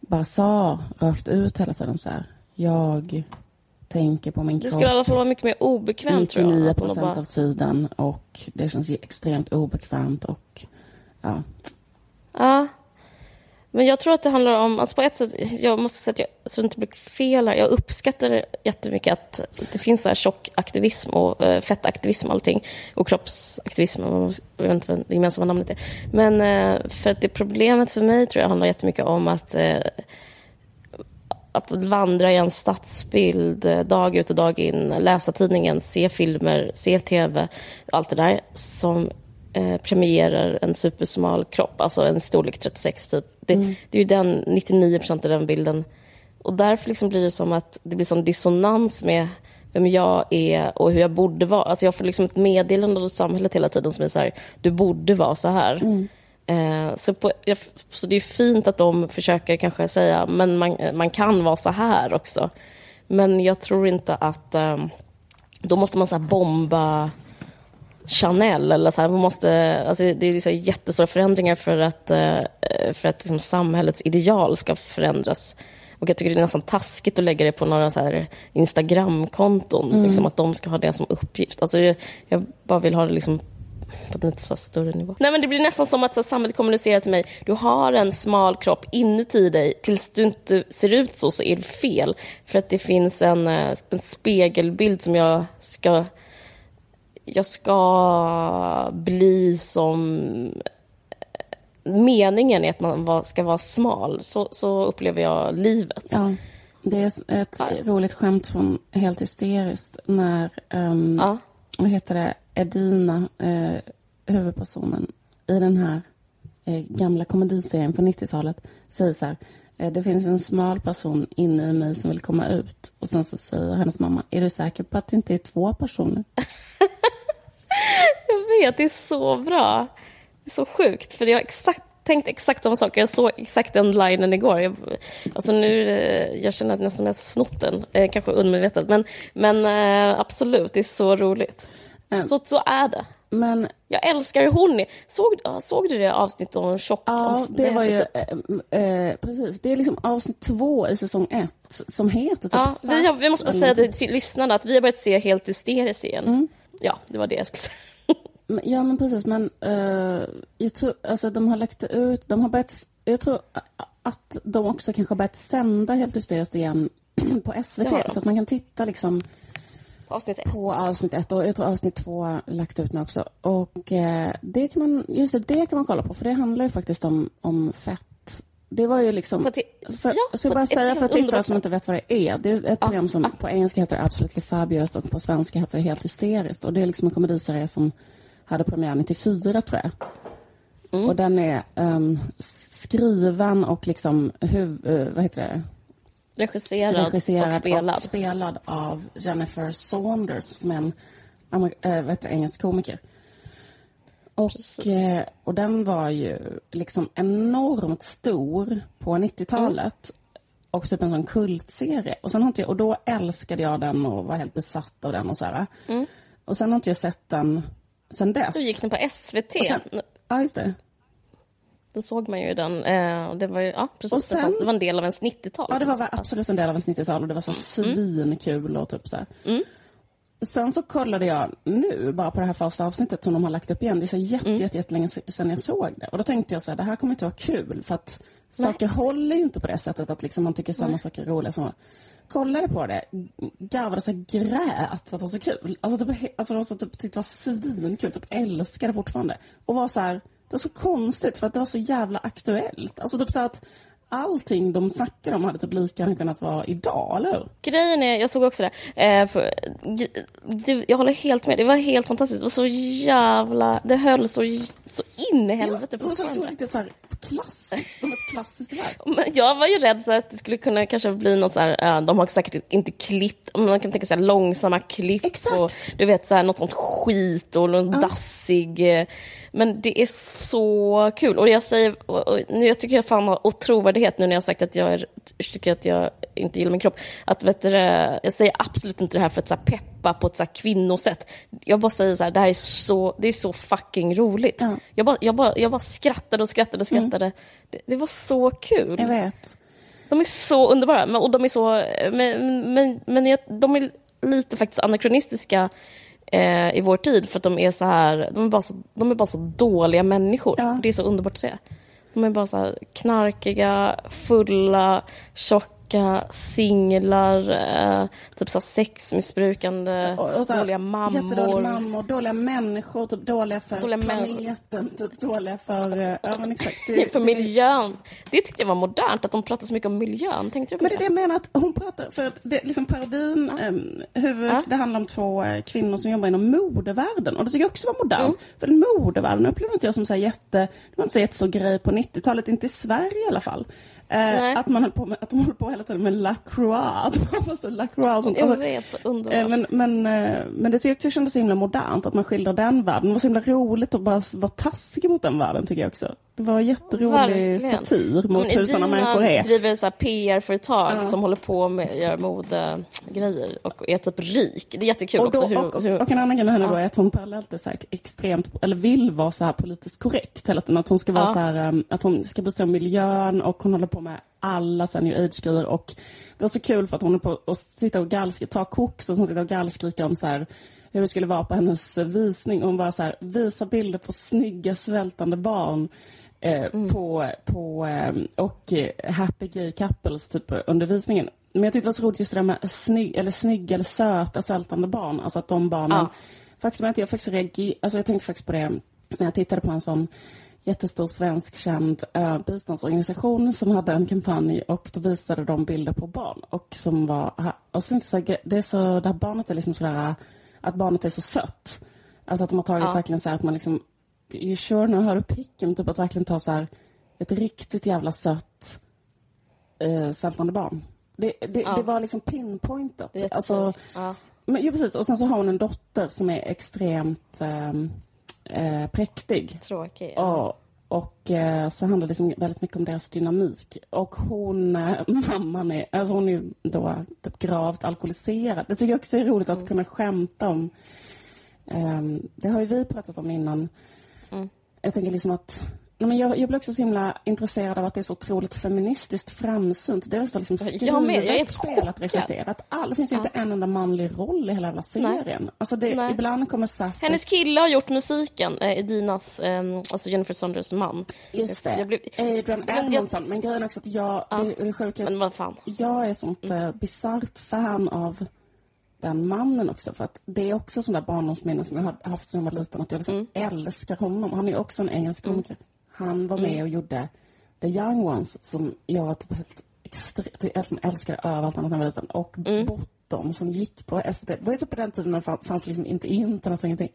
bara sa rakt ut hela tiden så här. Jag tänker på min Det kropp skulle i alla fall vara mycket mer obekvämt tror jag. 99 att de procent bara- av tiden och det känns ju extremt obekvämt och ja. Ja. Men jag tror att det handlar om, alltså på ett sätt, jag måste säga att jag, så det inte blir fel här, jag uppskattar jättemycket att det finns så här tjockaktivism och eh, fettaktivism och allting, och kroppsaktivism, jag vet inte vad det gemensamma namnet är. Men eh, för att det problemet för mig tror jag handlar jättemycket om att eh, att vandra i en stadsbild eh, dag ut och dag in, läsa tidningen, se filmer, se tv, allt det där som eh, premierar en supersmal kropp, alltså en storlek 36 typ. Det, det är ju den, 99 procent av den bilden. Och därför liksom blir det som att det blir sån dissonans med vem jag är och hur jag borde vara. Alltså jag får liksom ett meddelande av samhället hela tiden som är så här, du borde vara så här. Eh, så, på, jag, så det är fint att de försöker kanske säga, men man, man kan vara så här också. Men jag tror inte att, eh, då måste man så bomba Chanel eller så här, man måste, alltså det är liksom jättestora förändringar för att, eh, för att liksom samhällets ideal ska förändras. Och jag tycker det är nästan taskigt att lägga det på några så här Instagramkonton, liksom att de ska ha det som uppgift. Alltså jag, jag bara vill ha det liksom på en lite så större nivå. Nej men det blir nästan som att så här, samhället kommunicerar till mig, du har en smal kropp inuti dig, tills du inte ser ut så, så är det fel. För att det finns en, eh, en spegelbild som jag ska jag ska bli som... Meningen är att man ska vara smal. Så, så upplever jag livet. ja. Det är ett Ja. roligt skämt från Helt hysteriskt när, um, Ja. vad heter det, Edina, eh, huvudpersonen i den här eh, gamla komediserien på 90-talet, säger så här, det finns en smal person inne i mig som vill komma ut. Och sen så säger hennes mamma, är du säker på att det inte är två personer? Jag vet, det är så bra. Det är så sjukt, för jag har exakt, tänkt exakt samma sak. Jag såg exakt den linen igår. Jag, alltså nu, eh, jag känner att nästan jag har snott den, eh, kanske undermedvetet. Men, men eh, absolut, det är så roligt. Mm. Så, så är det. Men Jag älskar hur hon är. Såg, såg du det avsnittet om tjock? Ja, det var ju, eh, eh, precis. Det är liksom avsnitt två i säsong ett som heter typ Ja, vi, har, vi måste bara säga eller till lyssnarna att vi har börjat se helt hysteriskt igen. Mm. Ja, det var det jag skulle säga. Ja, men precis. Men eh, jag tror, alltså de har lagt ut, de har börjat, jag tror att de också kanske har börjat sända helt hysteriskt igen på SVT. Så att man kan titta liksom Avsnitt ett. på avsnitt ett och jag tror avsnitt två lagt ut nu också. Och eh, det kan man, just det, det kan man kolla på för det handlar ju faktiskt om, om fett. Det var ju liksom, ett- för, ja, så jag på bara säga för tittare som inte vet vad det är. Det är ett program som på engelska heter Absolutely Fabulous och på svenska heter det Helt Hysteriskt. Och det är liksom en komediserie som hade premiär 94 tror jag. Mm. Och den är ehm, skriven och liksom, huv, eh, vad heter det? Regisserad, regisserad och spelad. och spelad av Jennifer Saunders som är en äh, heter det, engelsk komiker. Och, eh, och den var ju liksom enormt stor på 90-talet. Och typ en sån kultserie. Och, sen har inte jag, och då älskade jag den och var helt besatt av den och så här. Och sen har inte jag sett den sen dess. Då gick den på SVT. Sen- Ja, just det. Då såg man ju den. Eh, det var ja, precis. Och sen- det, fanns, det var en del av ens 90-tal. Ja, det var väl absolut en del av ens 90-tal och det var så svinkul och typ så här. sen så kollade jag nu bara på det här första avsnittet som de har lagt upp igen. Det är så jätte, Mm. jätte, jättelänge sedan jag såg det. Och då tänkte jag så här, det här kommer inte vara kul för att Nej. saker håller ju inte på det sättet att liksom man tycker samma saker är roliga som Kollade på det, garvade så här grät för att det var så kul. Alltså he- alltså var så, typ, tyckte det var svinkul, typ älskade fortfarande. Och var så här, det var så konstigt för att det var så jävla aktuellt. Alltså typ så att allting de snackade om hade typ lika gärna kunnat vara idag, eller hur? Grejen är, jag såg också det, eh, på, det, jag håller helt med, det var helt fantastiskt. Det var så jävla, det höll så, så in i helvete det var så, riktigt klassiskt, som ett klassiskt verk. Jag var ju rädd så att det skulle kunna kanske bli något så här, eh, de har säkert inte klippt, man kan tänka sig långsamma klipp Exakt. och du vet så här, något sånt skit och någon dassig. Men det är så kul och jag säger, och, jag tycker jag fan har otrovärdighet nu när jag har sagt att jag är, tycker att jag inte gillar min kropp. Att vet du, jag säger absolut inte det här för att så här, peppa på ett så här, kvinnosätt. Jag bara säger så här, det här är så, det är så fucking roligt. Ja. Jag, bara, jag, bara, jag bara skrattade och skrattade och skrattade. Det, det var så kul. Jag vet. De är så underbara. Men, och de är så... Men, men, men jag- de är lite faktiskt anakronistiska eh, i vår tid för att de är så här... De är bara så, de är bara så dåliga människor. Ja. Det är så underbart att se. De är bara så här knarkiga, fulla, tjocka, singlar, eh, typ så sexmissbrukande, Och, och så dåliga Jättedåliga mammor. mammor, dåliga människor, typ dåliga för Dåliga planeten, typ dåliga för... eh, Ja, men exakt. Det- För miljön. Det tyckte jag var modernt, att de pratar så mycket om miljön. Tänkte du på Men det är det jag menar, att hon pratar, för att det, liksom parodin, um, huvud, Ja. det handlar om två eh, kvinnor som jobbar inom modevärlden. Och det tycker jag också var modernt. Mm. För modevärlden upplever inte jag som så jätte, det var inte så jättestor grej på 90-talet, inte i Sverige i alla fall. Eh, att man på med, att de höll på hela tiden med Lacroix. Att man var så Lacroix och sånt. Jag Alltså, vet, så underbart. Eh, Men, men, eh, men det kändes så himla modernt att man skildrar den världen. Det var så himla roligt att bara vara taskig mot den världen tycker jag också. Det var jätterolig Verkligen. satir mot Men hur sådana människor är. driver så PR-företag Ja. som håller på med att göra modegrejer och är typ rik. Det är jättekul Och, då, också hur... och, och, hur och en annan grej med henne då Ja. är att hon parallellt är så här extremt, eller vill vara så här politiskt korrekt hela tiden. Att hon ska vara Ja. så här, um, att hon ska bry sig om miljön och hon håller på med alla new age-grejer. Och det var så kul för att hon är på och sitta och gallskrika, ta koks och sen sitta och gallskrika om så här hur det skulle vara på hennes visning. Och hon bara så här, visa bilder på snygga svältande barn. Eh, på, på, eh, och happy gay couples typ under visningen. Men jag tyckte det var så roligt just det där med snygg, eller snygga eller söta svältande barn. Alltså att de barnen Ja. Faktum är att jag faktiskt reagerade, alltså jag tänkte faktiskt på det när jag tittade på en sån jättestor svensk känd uh, biståndsorganisation som hade en kampanj och då visade de bilder på barn och som var, och så jag så det är så, det här barnet är liksom sådär, att barnet är så sött. Alltså att de har tagit Ja. verkligen så här att man liksom, you sure nu hör du picken, typ att verkligen ta så här ett riktigt jävla sött uh, svältande barn. Det, det, Ja. det var liksom pinpointat. Det alltså, ja. men, ja, precis. Och sen så har hon en dotter som är extremt ehm, eh, präktig. Tråkig. Ja. Och, och eh, så handlar det liksom väldigt mycket om deras dynamik. Och hon, eh, mamman är, alltså hon är ju då typ gravt alkoholiserad. Det tycker jag också är roligt Mm. att kunna skämta om. Ehm, det har ju vi pratat om innan. Mm. Jag tänker liksom att Nej, men jag, jag blir också så himla intresserad av att det är så otroligt feministiskt framsynt. Det är så liksom Jag med, jag är skrivet, spelat, regisserat. All, det finns ju inte en enda manlig roll i hela jävla serien. Alltså det, Nej. ibland kommer Safo... Hennes kille har gjort musiken, eh, Edinas, eh, alltså Jennifer Saunders man. Just det. Jag blev, Adrian Edmondson. Men grejen är också att jag, Ja. det, det sjuka men vad fan. jag är sånt Mm. eh, bisarrt fan av den mannen också. För att det är också sådana barndomsminnen som jag har haft sedan jag var liten. Att jag liksom Mm. älskar honom. Han är också en engelsk komiker. Han var med och gjorde The Young Ones som jag var typ helt extremt, jag som älskade över allt annat när jag var liten. Och Mm. Bottom som gick på SVT. Det var ju så på den tiden när det fann- fanns liksom inte internet och ingenting.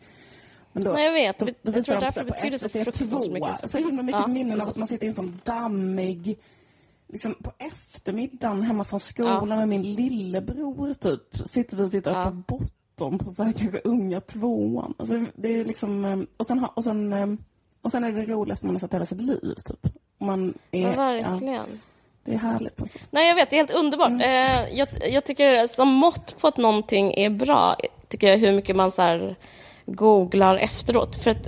Men då, Nej, jag vet. Då, Jag då tror visade de därför det betyder så SVT2. fruktansvärt mycket. Så himla mycket Ja, minnen av att man sitter i en sån dammig Liksom på eftermiddagen hemma från skolan med min lillebror typ. Sitter vi och tittar Ja. på Bottom på så här kanske unga tvåan. Alltså, det är liksom, eh, och sen, och sen, eh, och sen är det det roligaste man har sett i hela sitt liv typ. Man är, Ja, ja, verkligen. det är härligt på sätt. Nej, jag vet. Det är helt underbart. Mm. Eh, jag, jag tycker som mått på att någonting är bra, tycker jag hur mycket man så googlar efteråt. För att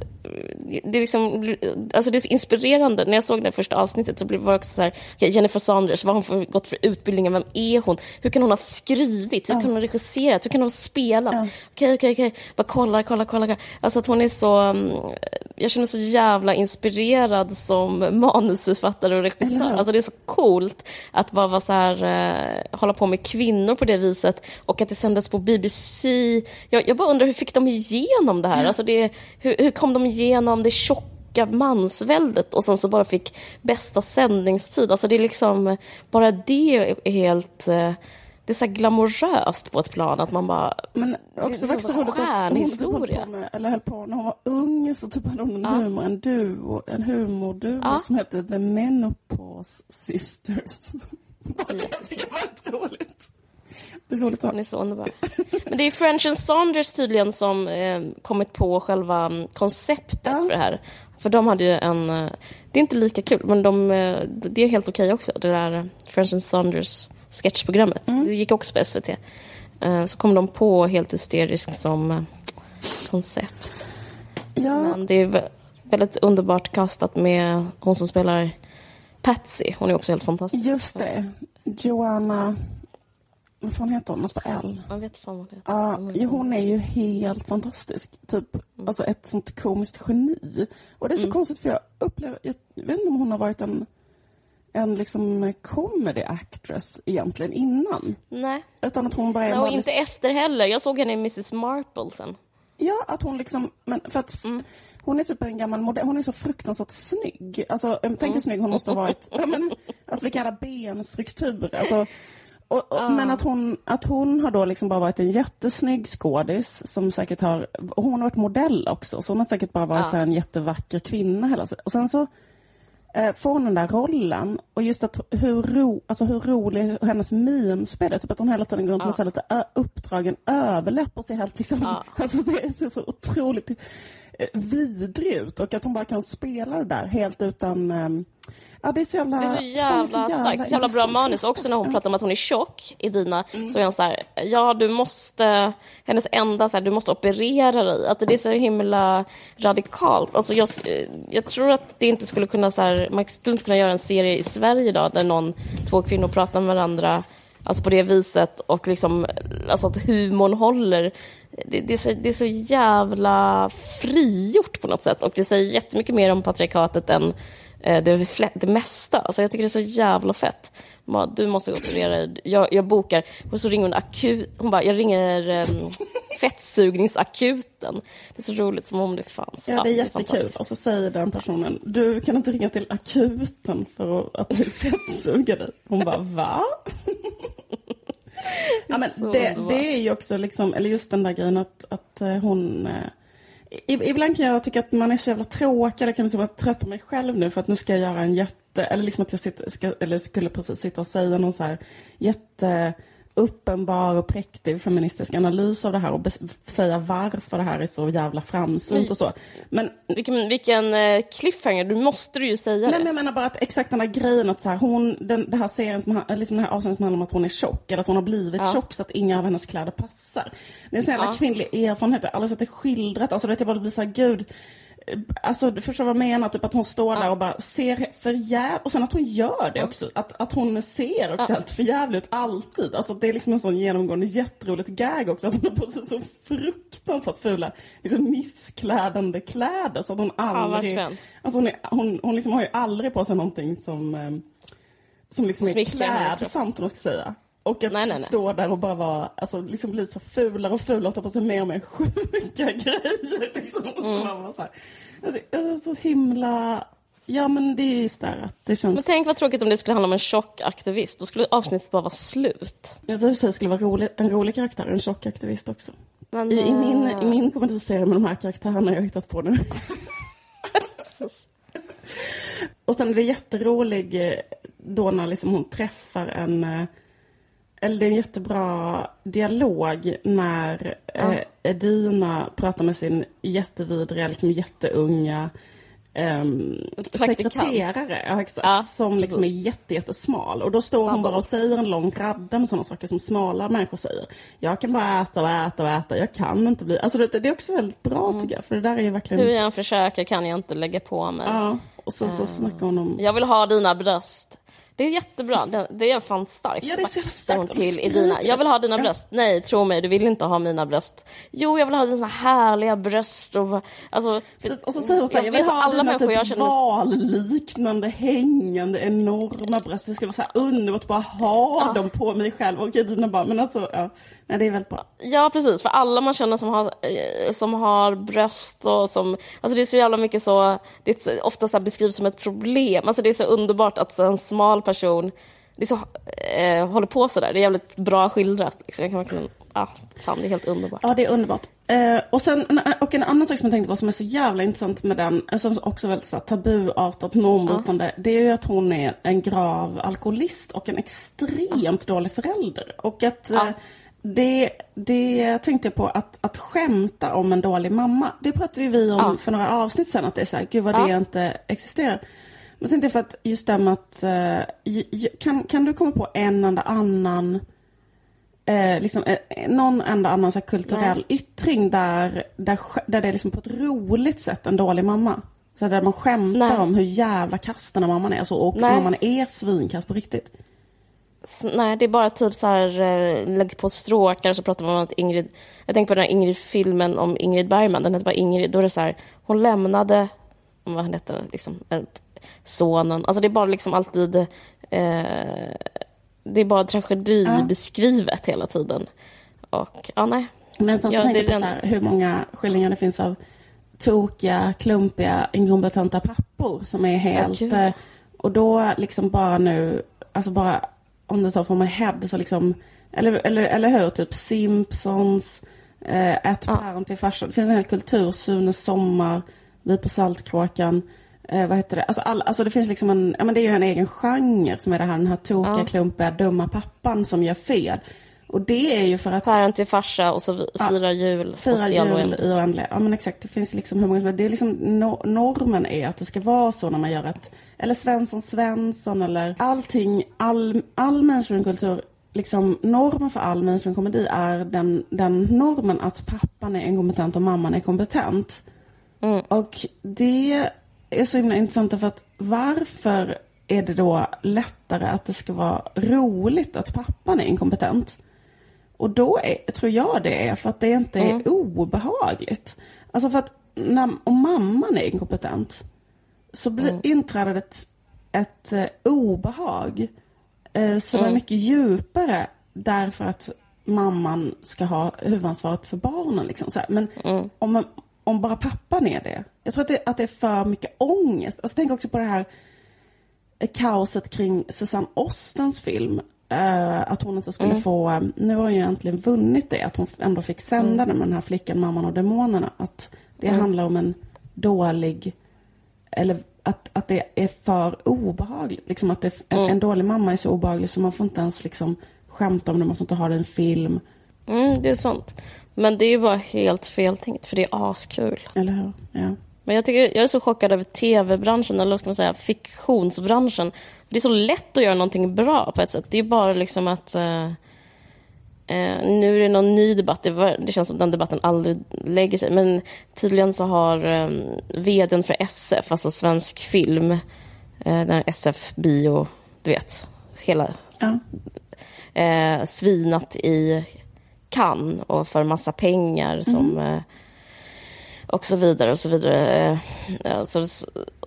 det är, liksom, alltså det är så inspirerande. När jag såg det första avsnittet så blev det också så här, Jennifer Saunders, vad har hon för, gått för utbildning, vem är hon? Hur kan hon ha skrivit? Hur kan hon ha regisserat? Hur kan hon ha spelat? Okej, okej, okej. Bara kolla, kolla, kolla. Alltså att hon är så... mm, Jag känner så jävla inspirerad som manusförfattare och regissör. Alltså det är så coolt att bara vara så här, eh, hålla på med kvinnor på det viset och att det sändes på BBC. Jag, jag bara undrar, hur fick de igenom det här? Alltså det, hur, hur kom de igenom det tjocka mansväldet och sen så bara fick bästa sändningstid? Alltså det är liksom, bara det är helt... eh, Det är så glamoröst på ett plan att man bara... Men det också är faktiskt som roligt att hon stjärnhistoria. med, eller höll på när hon var ung så typ hade hon en humor, en duo, en humorduo Ja. som hette The Menopause Sisters. Det var roligt. Det är roligt att Hon är så underbar. Men det är French and Saunders tydligen som eh, kommit på själva mm, konceptet Ja. för det här. För de hade ju en... eh, Det är inte lika kul, men de, eh, det är helt okej också. Det där French and Saunders sketchprogrammet. Det gick också på SVT. Eh, Så kom de på helt hysteriskt som eh, koncept. Ja, Men det är vä- väldigt underbart kastat med hon som spelar Patsy. Hon är också helt fantastisk. just det. Joanna, vad fan heter hon? Något på L. Jag vet fan vad det är. Ja, Hon är jo, hon är ju helt fantastisk. Typ, alltså ett sånt komiskt geni. Och det är så konstigt för jag upplever, jag vet inte om hon har varit en, en liksom comedy actress egentligen innan. Nej, Utan att hon bara är Nej, och vanlig- inte efter heller. Jag såg henne i Mrs Marple sen. Ja, att hon liksom, men för att s- hon är typ en gammal modell, hon är så fruktansvärt snygg. Alltså, jag tänker snygg hon måste ha varit, ja, men, alltså vilka jävla benstrukturer. Alltså, och, och, Men att hon, att hon har då liksom bara varit en jättesnygg skådis som säkert har, hon har varit modell också, så hon har säkert bara varit Ja. så en jättevacker kvinna hela. Och sen så eh, får hon den där rollen och just att hur, ro, alltså hur rolig hennes mimspel är, typ att hon hela tiden går runt med så lite uppdragen överläpp och ser helt liksom, Ja. alltså det ser så otroligt vidrig ut och att hon bara kan spela det där helt utan ehm, Ja, det är så jävla... Det är så fan, jävla, starkt. Så jävla bra manus. Också när hon pratar om att hon är tjock i Dina, Mm. så är hon så här, ja du måste, hennes enda så här, du måste operera dig. Att det är så himla radikalt. Alltså jag, jag tror att det inte skulle kunna så här, man skulle inte kunna göra en serie i Sverige idag där någon, två kvinnor pratar med varandra Alltså på det viset och liksom, alltså att humorn håller. Det, det, är så, det är så jävla frigjort på något sätt och det säger jättemycket mer om patriarkatet än eh, det, det mesta. Alltså jag tycker det är så jävla fett. Du måste operera dig. jag, jag bokar. Och så ringer hon akut. Hon bara, jag ringer um, fettsugningsakuten. Det är så roligt som om det fanns. Ja, det är jättekul. Och så säger den personen, du kan inte ringa till akuten för att, att bli fettsugad. Hon bara, va? ja, men det, det är ju också liksom, eller just den där grejen att, att eh, hon eh, Ibland kan jag tycka att man är så jävla tråkig, eller kan liksom vara trött på mig själv nu för att nu ska jag göra en jätte, eller liksom att jag sitter, ska, eller skulle precis sitta och säga någon så här jätte uppenbar och präktig feministisk analys av det här och säga varför det här är så jävla framsynt och så. Men Vilken, vilken eh, cliffhanger, du måste ju säga Nej, det. men jag menar bara att exakt den här grejen att så här, hon, den, det här serien som, liksom det här avsnittet som handlar om att hon är tjock, eller att hon har blivit Ja. tjock så att inga av hennes kläder passar. Det är en sån jävla Ja. kvinnlig erfarenhet, aldrig sett det skildrat, alltså vet jag bara blir så här, gud, Alltså du förstår vad jag menar, typ att hon står där och bara ser för och sen att hon gör det också, att, att hon ser också helt för jävligt alltid. Alltså det är liksom en sån genomgående jätteroligt gag också, att hon har på sig så fruktansvärt fula, liksom missklädande kläder så att hon aldrig, verkligen. alltså hon, är, hon, hon liksom har ju aldrig på sig någonting som, eh, som liksom är kropp. klädsamt om man ska säga. Och att Nej, nej, nej. stå där och bara vara, alltså liksom bli så fulare och fulare och ta på sig mer och mer sjuka grejer. Liksom. Och Mm. så bara så, här, alltså, så himla, ja men det är just där att det känns, Men tänk vad tråkigt om det skulle handla om en tjock aktivist. Då skulle avsnittet bara vara slut. jag tror att det skulle vara rolig, en rolig karaktär, en tjock aktivist också. Men, I, i min, eh, i min komediserie med de här karaktärerna jag har hittat på nu. Och sen är det jätterolig eh, då när liksom hon träffar en... eh, Eller det är en jättebra dialog när eh, Edina pratar med sin jättevidriga, liksom jätteunga Praktikant. sekreterare, ja, exakt, Ja, som liksom är jätte, jättesmal. Och då står hon bara och säger en lång radda med sådana saker som smala människor säger. Jag kan bara äta och äta och äta, jag kan inte bli... Alltså det, det är också väldigt bra tycker jag, för det där är ju verkligen... Hur jag än försöker kan jag inte lägga på mig. Ja, och sen så snackar hon om... Jag vill ha dina bröst. Det är jättebra. Det, det är fan starkt. Ja, det är så starkt. till Edina. Jag vill ha dina Ja. bröst. Nej, tro mig, du vill inte ha mina bröst. Jo, jag vill ha dina härliga bröst. Och, alltså, Precis, Och så säger hon så här, jag vill ha alla dina typ jag känner valliknande, hängande, enorma bröst. Det skulle vara så här underbart att bara ha dem på mig själv. Och Dina bara, men alltså, ja. Nej, det är väldigt bra. Ja, precis. För alla man känner som har, eh, som har bröst och som... Alltså det är så jävla mycket så... Det är ofta så beskrivs som ett problem. Alltså det är så underbart att en smal person det så, eh, håller på sådär. Det är jävligt bra skildrat. Liksom. Jag kan verkligen... Ja, fan, det är helt underbart. Ja, det är underbart. Eh, och, sen, en- och en annan sak som jag tänkte på som är så jävla intressant med den, eh, som också är väldigt så här, tabuartat, normbrytande, det är ju att hon är en grav alkoholist och en extremt dålig förälder. Och att Ja. eh, det, det tänkte jag på, att, att skämta om en dålig mamma, det pratade ju vi om Ja. för några avsnitt sen, att det är så här, gud vad Ja. det inte existerar. Men sen det är för att just det med att, eh, kan, kan du komma på en enda annan eh, liksom, eh, någon enda annan så kulturell yttring där, där, där det är liksom på ett roligt sätt en dålig mamma. Så där man skämtar Nej. om hur jävla kass den här mamman är. Så, och Nej. mamman är svinkass på riktigt. Nej, det är bara typ så här, eh, lägg på stråkar så pratar man om att Ingrid, jag tänker på den här Ingrid-filmen om Ingrid Bergman, den heter bara Ingrid, då är det så här, hon lämnade, vad hette det, liksom, eh, sonen, alltså det är bara liksom alltid, eh, det är bara tragedi Ja. beskrivet hela tiden. Och, ja nej. Men sen så Ja, tänker det jag är på den- så här, hur många skildringar det finns av tokiga, klumpiga, inkompetenta pappor som är helt... eh, och då liksom bara nu, alltså bara om det tar från my head så liksom, eller, eller, eller hur, typ Simpsons, eh, Ett Ja. päron till farsan. Det finns en hel kultur, Sunes sommar, Vi på Saltkråkan. Eh, vad heter det? Alltså, all, alltså det finns liksom en, ja men det är ju en egen genre som är det här, den här tokiga, Ja. klumpiga, dumma pappan som gör fel. Och det är ju för att Päron till farsa och så vi- Ja. firar jul. Fira jul i oändlighet. Ja men exakt, det finns liksom hur många som Det är liksom no- normen är att det ska vara så när man gör ett, eller Svensson Svensson eller allting, all, all mainstreamkultur, liksom normen för all mainstreamkomedi är den, den normen att pappan är inkompetent och mamman är kompetent. Mm. Och det är så himla intressant för att varför är det då lättare att det ska vara roligt att pappan är inkompetent? Och då är, tror jag det är för att det inte är Mm. obehagligt. Alltså för att när, om mamman är inkompetent så blir, Mm. inträder det ett, ett eh, obehag eh, som är Mm. mycket djupare därför att mamman ska ha huvudansvaret för barnen. Liksom, så här. Men Mm. om, om bara pappan är det. Jag tror att det, att det är för mycket ångest. Alltså, tänk också på det här eh, kaoset kring Susanne Ostens film. Eh, att hon inte skulle Mm. få, eh, nu har hon ju äntligen vunnit det, att hon ändå fick sända Mm. den med den här flickan, Mamman och Demonerna. Att det handlar om en dålig, eller att, att det är för obehagligt. Liksom att det, en, Mm. en dålig mamma är så obehaglig så man får inte ens liksom skämta om det, man får inte ha det i en film. Mm, det är sant. Men det är ju bara helt fel tänkt, för det är askul. Eller hur? Ja. Men jag, tycker, jag är så chockad över tv-branschen, eller vad ska man säga, fiktionsbranschen. Det är så lätt att göra någonting bra på ett sätt. Det är bara liksom att... Eh, eh, nu är det någon ny debatt, det, var, det känns som den debatten aldrig lägger sig. Men tydligen så har eh, vdn för SF, alltså Svensk Film, eh, den här SF Bio, du vet, hela Ja. eh, svinat i Cannes och för massa pengar som eh, och så vidare och så vidare. Alltså,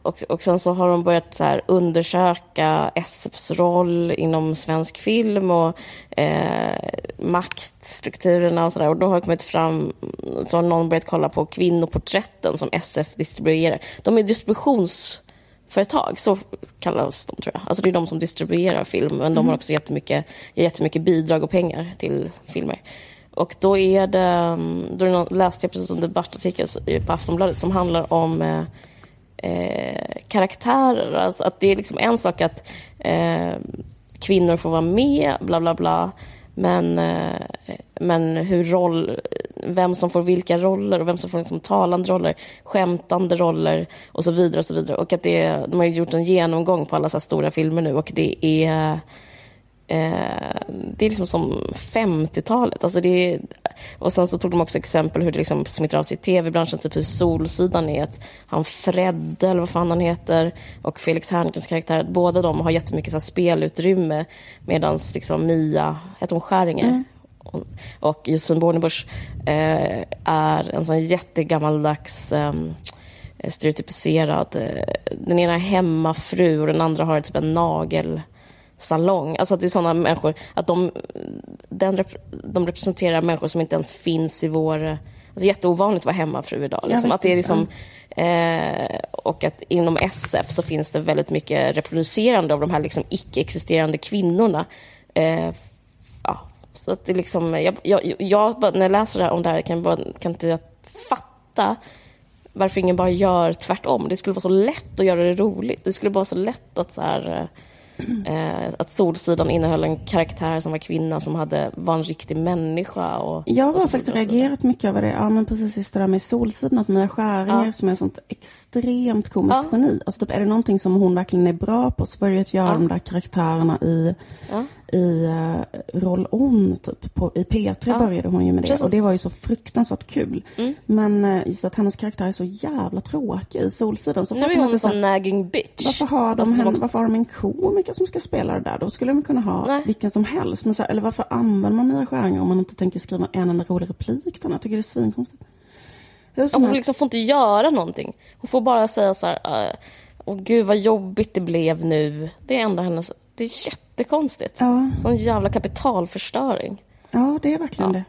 och, och sen så har de börjat så undersöka SFs roll inom svensk film och eh, maktstrukturerna och sådär. Och då har kommit fram, så har någon börjat kolla på kvinnoporträtten som SF distribuerar. De är distributionsföretag, så kallas de tror jag. Alltså det är de som distribuerar film, men de har också jättemycket, ger jättemycket bidrag och pengar till filmer. Och då är det, mm, då är det någon, läste jag precis en debattartikel på Aftonbladet som handlar om eh, eh, karaktärer. Att, att det är liksom en sak att eh, kvinnor får vara med, bla bla bla. Men, eh, men hur roll, vem som får vilka roller och vem som får liksom talande roller, skämtande roller och så vidare. och så vidare. Och att det, de har gjort en genomgång på alla så stora filmer nu och det är Eh, det är liksom som 50-talet. Alltså det är, och sen så tog de också exempel hur det liksom smittar av sig i tv-branschen, typ hur Solsidan är att han Fredde, eller vad fan han heter, och Felix Herngrens karaktär, båda de har jättemycket så spelutrymme medan liksom Mia, heter hon Skäringer? Mm. Och Josefin Bornebusch eh, är en sån jättegammaldags eh, stereotypiserad... Eh, den ena är hemmafru och den andra har typ en nagel salong. Alltså att det är sådana människor, att de, den, de representerar människor som inte ens finns i vår... Alltså jätteovanligt att vara hemmafru idag. Liksom. Ja, att det är liksom, eh, och att inom SF så finns det väldigt mycket reproducerande av de här liksom icke-existerande kvinnorna. Eh, ja, så att det liksom, jag, jag, jag, när jag läser om det här kan, bara, kan inte jag fatta varför ingen bara gör tvärtom. Det skulle vara så lätt att göra det roligt. Det skulle vara så lätt att så här, eh, Eh, att Solsidan innehöll en karaktär som var kvinna som hade, var en riktig människa. Och, jag har faktiskt reagerat mycket över det. Ja, men precis just det där med Solsidan, att Mia Skäringer ja. som är ett sånt extremt komiskt ja. geni. Alltså, typ, är det någonting som hon verkligen är bra på så var det att göra ja. de där karaktärerna i i uh, Roll On, typ. På, I P3 ja. började hon ju med det Precis. och det var ju så fruktansvärt kul. Mm. Men uh, just att hennes karaktär är så jävla tråkig i Solsidan. Så nu är hon en sån nagging bitch. Varför har, de alltså, henne, varför har de en komiker som ska spela det där? Då skulle de kunna ha Nej. vilken som helst. Men så, eller varför använder man Mia Skäringer om man inte tänker skriva en enda rolig replik till henne? Jag tycker det är svinkonstigt. Hon liksom får inte göra någonting. Hon får bara säga så här, uh, åh gud vad jobbigt det blev nu. Det är enda hennes det är jättekonstigt. Ja. Sån jävla kapitalförstöring. Ja, det är verkligen ja. det.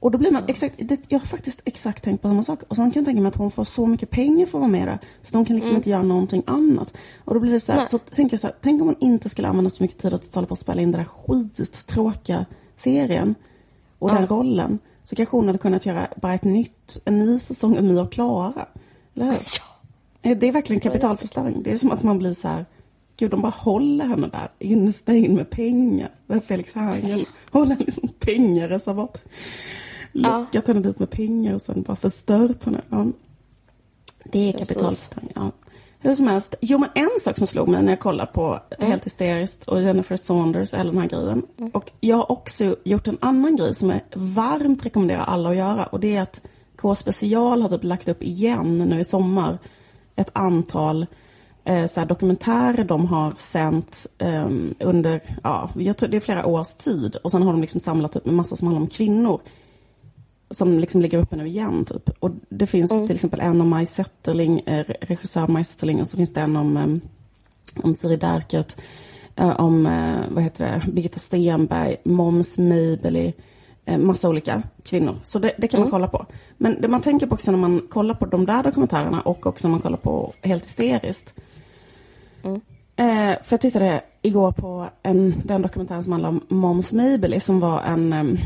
Och då blir man exakt, det, jag har faktiskt exakt tänkt på samma sak. Och sen kan jag tänka mig att hon får så mycket pengar för att vara med där. Så de kan liksom mm. inte göra någonting annat. Och då blir det så här, så tänker jag så här, tänk om man inte skulle använda så mycket tid att tala på att spela in den där skittråkiga serien. Och ja. den rollen. Så kanske hon hade kunnat göra bara ett nytt, en ny säsong av My och Klara. Eller hur? Ja. Det är verkligen kapitalförstöring. Det är som att man blir så här, Gud, de bara håller henne där instängd med pengar. Felix Herngren håller liksom pengareservat. Lockat ja. henne dit med pengar och sen bara förstört henne. Ja. Det är kapitalförstöring. Ja. Hur som helst. Jo, men en sak som slog mig när jag kollade på mm. Helt hysteriskt och Jennifer Saunders och hela den här grejen. Mm. Och jag har också gjort en annan grej som jag varmt rekommenderar alla att göra. Och det är att K special har typ lagt upp igen nu i sommar ett antal eh, så dokumentärer de har sänt eh, under, ja, jag tror det är flera års tid. Och sen har de liksom samlat upp en massa som handlar om kvinnor. Som liksom ligger uppe nu igen typ. Och det finns mm. till exempel en om Maj Zetterling, eh, regissör Maj Zetterling, och så finns det en om, eh, om Siri Derkert, eh, om, vad heter det, Birgitta Stenberg, Måns Meibeli, massa olika kvinnor. Så det, det kan man mm. kolla på. Men det man tänker på också när man kollar på de där dokumentärerna och också när man kollar på Helt hysteriskt Mm. Eh, för jag tittade igår på en, den dokumentären som handlar om Måns Meibeli som var en,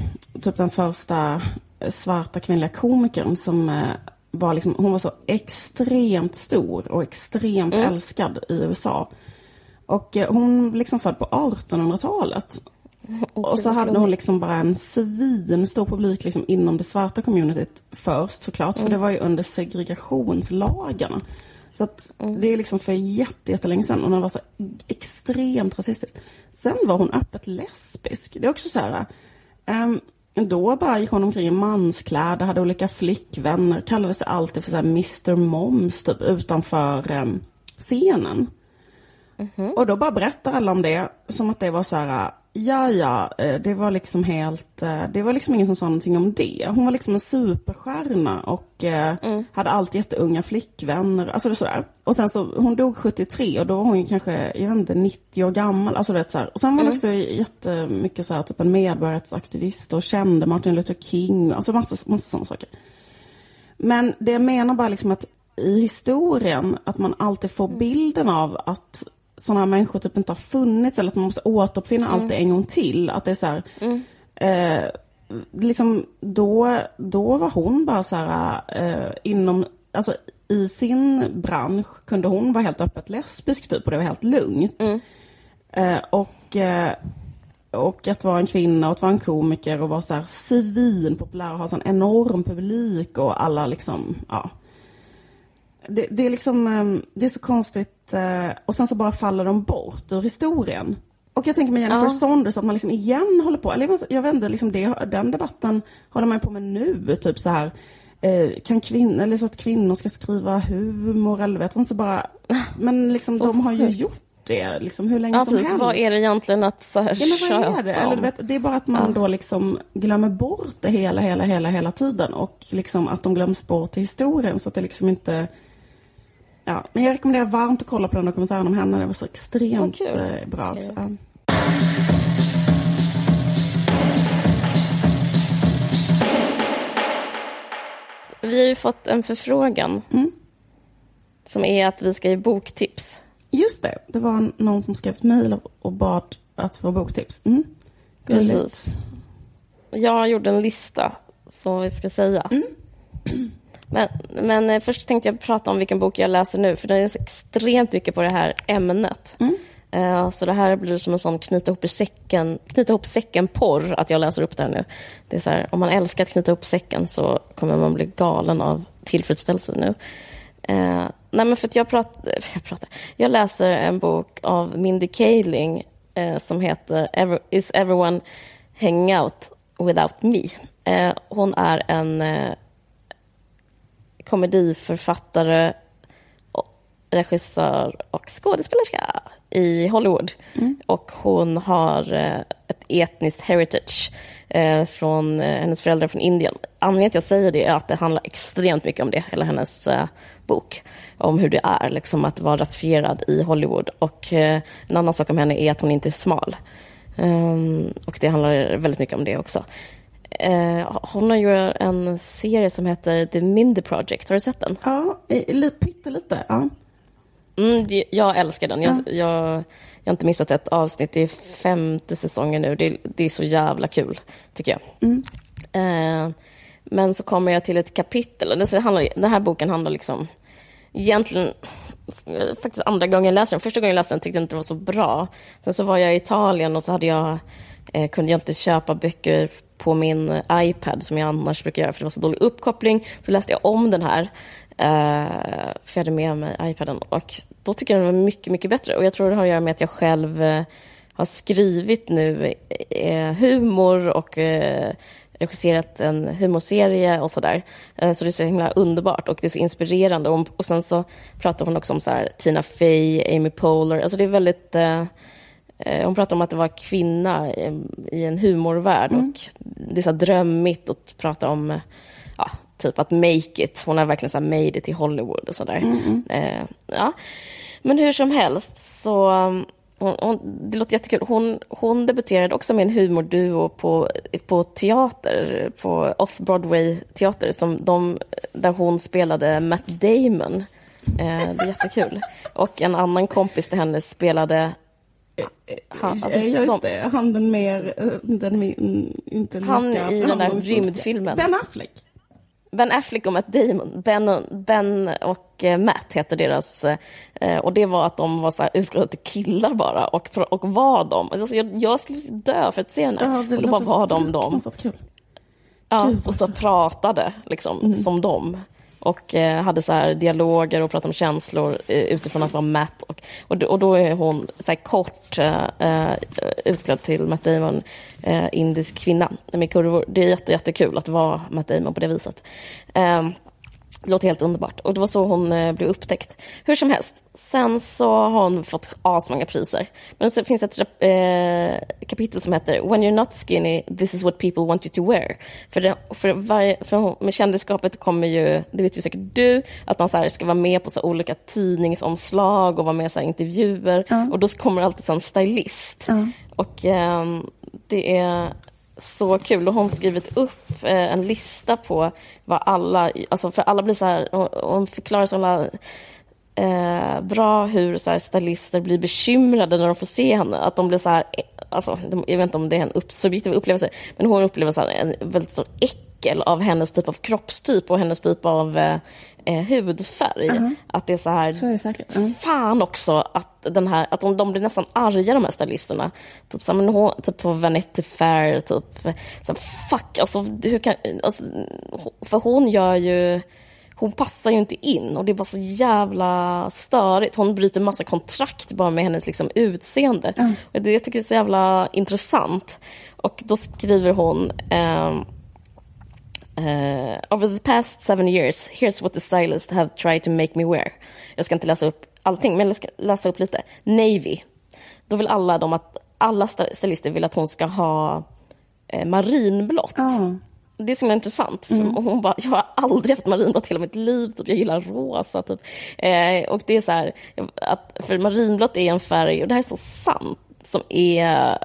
typ den första svarta kvinnliga komikern som uh, var liksom, hon var så extremt stor och extremt mm. älskad i USA. Och uh, hon liksom född på 1800-talet. Och så hade hon liksom bara en svinstor publik liksom inom det svarta communityt först såklart, mm. för det var ju under segregationslagarna. Så att mm. det är liksom för jättelänge sedan och den var så extremt rasistisk. Sen var hon öppet lesbisk. Det är också så här, um, då bara gick hon omkring i manskläder, hade olika flickvänner, kallade sig alltid för så Mr Moms typ utanför um, scenen. Mm -hmm. Och då bara berättar alla om det som att det var så här, Ja, ja, eh, det var liksom helt, eh, det var liksom ingen som sa någonting om det. Hon var liksom en superstjärna och eh, mm. hade alltid jätteunga flickvänner, alltså det sådär. Och sen så, hon dog 73 och då var hon ju kanske, jag vet inte, 90 år gammal, alltså det såhär. Och sen var hon mm. också jättemycket såhär, typ en medborgarrättsaktivist och kände Martin Luther King, alltså massa, massa sådana saker. Men det jag menar bara liksom att i historien, att man alltid får mm. bilden av att sådana här människor typ inte har funnits eller att man måste återuppfinna mm. allt en gång till. Att det är så här, mm. eh, liksom då, då var hon bara så här eh, inom, alltså i sin bransch kunde hon vara helt öppet lesbisk typ och det var helt lugnt. Mm. Eh, och, eh, och att vara en kvinna och att vara en komiker och vara så här svinpopulär och ha sån enorm publik och alla liksom, ja. Det, det är liksom, ehm, det är så konstigt eh, och sen så bara faller de bort ur historien. Och jag tänker med Jennifer ja. Saunders att man liksom igen håller på, eller jag vet inte, liksom det, den debatten håller man på med nu, typ så här eh, kan kvinnor, eller så att kvinnor ska skriva humor eller vet inte så bara, men liksom de har ju gjort det liksom hur länge ja, som precis. helst. Vad är det egentligen att så här ja, men vad är det? Eller, vet, det är bara att man ja. då liksom glömmer bort det hela, hela, hela, hela tiden och liksom att de glöms bort i historien så att det liksom inte Ja, men jag rekommenderar varmt att kolla på den dokumentären om henne. Det var så extremt oh, bra. Också. Ja. Vi har ju fått en förfrågan. Mm. Som är att vi ska ge boktips. Just det, det var någon som skrev ett mejl och bad att få boktips. Mm. Precis. Jag gjorde en lista, som vi ska säga. Mm. Men, men eh, först tänkte jag prata om vilken bok jag läser nu, för den är så extremt mycket på det här ämnet. Mm. Uh, så det här blir som en sån knyta ihop, säcken, knyta ihop säcken-porr, att jag läser upp det här nu. Det är så här, om man älskar att knyta ihop säcken så kommer man bli galen av tillfredsställelse nu. Uh, nej men för att jag pratar, jag pratar, jag läser en bok av Mindy Kaling uh, som heter Ever, Is everyone hanging out without me? hon är en komediförfattare, regissör och skådespelerska i Hollywood. Mm. Och hon har eh, ett etniskt heritage eh, från eh, hennes föräldrar från Indien. Anledningen till att jag säger det är att det handlar extremt mycket om det, hela hennes bok. Om hur det är liksom, att vara rasifierad i Hollywood. Och en annan sak om henne är att hon inte är smal. Um, och det handlar väldigt mycket om det också. Uh, hon har ju en serie som heter The Mindy Project. Har du sett den? Ja, pyttelite. Ja. Mm, jag älskar den. Jag, ja. jag, jag, har inte missat ett avsnitt. Det är femte säsongen nu. Det, det är så jävla kul, tycker jag. Mm. Uh, men så kommer jag till ett kapitel. Det handlar, den här boken handlar liksom... Egentligen, faktiskt andra gången jag läste den. Första gången jag läste den tyckte jag inte den var så bra. Sen så var jag i Italien och så hade jag, eh, kunde jag inte köpa böcker på min eh, iPad som jag annars brukar göra för det var så dålig uppkoppling. Så läste jag om den här, uh, för jag hade med mig iPaden. Och då tycker jag den var mycket, mycket bättre. Och jag tror det har att göra med att jag själv uh, har skrivit nu uh, humor och regisserat en humorserie och sådär. Så det är så himla underbart och det är så inspirerande. Och, och sen så pratar hon också om så här, Tina Fey, Amy Poehler. Alltså det är väldigt hon pratade om att det var kvinna i en humorvärld mm. och det är så drömmigt att prata om ja, typ att make it. Hon har verkligen så made it i Hollywood och sådär. Mm, mm. Eh, ja. Men hur som helst så hon, hon, det låter jättekul. Hon, hon debuterade också med en humorduo på, på teater, på off-Broadway-teater, som de, där hon spelade Matt Damon. Eh, det är jättekul. Och en annan kompis till henne spelade han, alltså, ja, just de, det. Han den mer, eh, den inte lika Han i den där rymdfilmen. Ben Affleck. Ben Affleck och Matt Damon. Ben, ben och eh, Matt heter deras... Eh, och det var att de var så här utklädda killar bara och, och var de. Alltså jag, jag skulle dö för att se henne. Ja, och då bara var de dem. Ja, och så pratade liksom mm. som dem och eh, hade så här dialoger och pratade om känslor eh, utifrån att vara Matt. Och, och, och då är hon så här kort eh, eh, utklädd till Matt Damon, eh, indisk kvinna med kurvor. Det är jätte, jättekul att vara Matt Damon på det viset. Eh, det låter helt underbart. Och det var så hon eh, blev upptäckt. Hur som helst, sen så har hon fått asmånga priser. Men så finns ett eh, kapitel som heter When you're not skinny, this is what people want you to wear. För, det, för, varje, för med kändisskapet kommer ju, det vet ju säkert du, att man så här, ska vara med på så olika tidningsomslag och vara med i intervjuer. Mm. Och då kommer alltid en stylist. Mm. Och eh, det är så kul. Och hon har skrivit upp eh, en lista på vad alla, alltså för alla blir så här, hon förklarar så alla eh, bra hur så här, stylister blir bekymrade när de får se henne. Att de blir så här, eh, alltså, jag vet inte om det är en upp, subjektiv upplevelse, men hon upplever så här, en väldigt så äckel av hennes typ av kroppstyp och hennes typ av eh, eh, hudfärg. Att det är så här, Så är det säkert. Ja. fan också att, den här, att de, de blir nästan arga de här stylisterna. Typ, så här, men hon, typ på Vanity Fair, typ, så här, fuck, alltså, hur kan, alltså, för hon gör ju, hon passar ju inte in och det är bara så jävla störigt. Hon bryter massa kontrakt bara med hennes liksom, utseende. Och det jag tycker jag är så jävla intressant. Och då skriver hon ehm, Uh, over the past seven years, here's what the stylists have tried to make me wear. Jag ska inte läsa upp allting, men jag ska läsa upp lite. Navy. Då vill alla de att, alla stylister vill att hon ska ha eh, marinblått. Ja. Det är så himla intressant. För Hon bara, jag har aldrig haft marinblått hela mitt liv. Typ. Jag gillar rosa. Typ. Eh, och det är så här, att, för marinblått är en färg, och det här är så sant, som är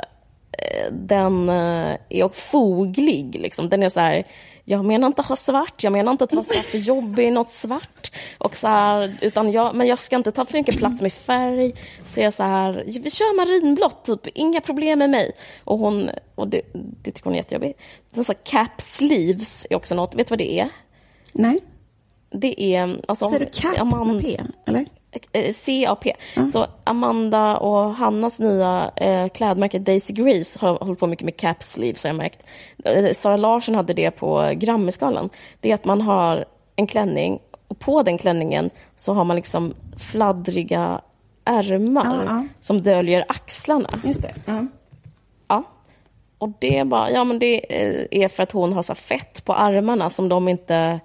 eh, den eh, är foglig. Liksom. Den är så här, jag menar inte att ha svart, jag menar inte att vara här för jobbig i något svart. Och så här, utan jag, men jag ska inte ta för mycket plats med färg. Så jag så här, vi kör marinblått, typ, inga problem med mig. Och, hon, och det, det tycker hon är jättejobbigt. Sen så cap sleeves är också något, vet du vad det är? Nej. Det är... Alltså, Säger du cap Amanda- med P? Eller? Eh, CAP. Så Amanda och Hannas nya eh, klädmärke Daisy Grace har hållit på mycket med cap sleeves har jag märkt. Eh, Sara Larsson hade det på Grammyskalan. Det är att man har en klänning och på den klänningen så har man liksom fladdriga ärmar ja. som döljer axlarna. Just det. Ja. Ja. Och det är bara, ja men det eh, är för att hon har så fett på armarna som de inte...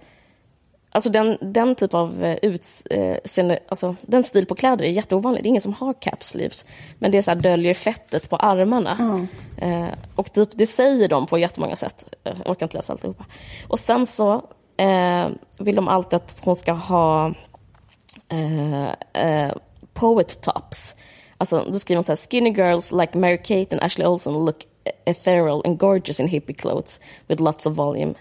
Alltså den, den typ av eh, utseende, alltså den stil på kläder är jätteovanlig. Det är ingen som har cap sleeves. Men det är så här, döljer fettet på armarna. Eh, och typ, det säger de på jättemånga sätt. Eh, Jag orkar inte läsa alltihopa. Och sen så eh, vill de alltid att hon ska ha eh, eh, poet tops. Alltså, då skriver hon så här, skinny girls like Mary Kate and Ashley Olsen look ethereal and gorgeous in hippie clothes with lots of volume.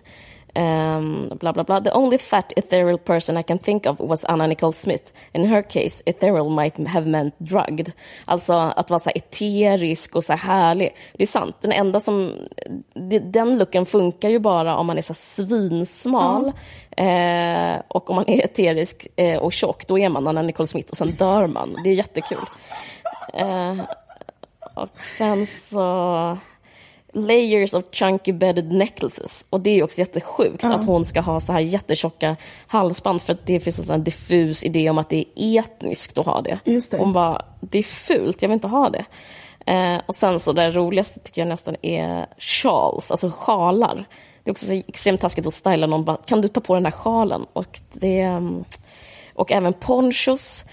Um, blah blah blah. The only fat ethereal person I can think of was Anna Nicole Smith. In her case, ethereal might have meant drugged. Alltså att vara så här eterisk och så här härlig. Det är sant. Den enda som... Den looken funkar ju bara om man är så svinsmal. Eh, och om man är eterisk eh, och tjock, då är man Anna Nicole Smith och sen dör man. Det är jättekul. Eh, och sen så... Layers of chunky bedded necklaces. Och det är ju också jättesjukt att hon ska ha så här jättetjocka halsband för att det finns en sån diffus idé om att det är etniskt att ha det. Just det. Hon bara, det är fult, jag vill inte ha det. Eh, och sen så det roligaste tycker jag nästan är shawls, alltså sjalar. Det är också så extremt taskigt att styla någon bara, kan du ta på den här sjalen? Och, det, mm, och även ponchos.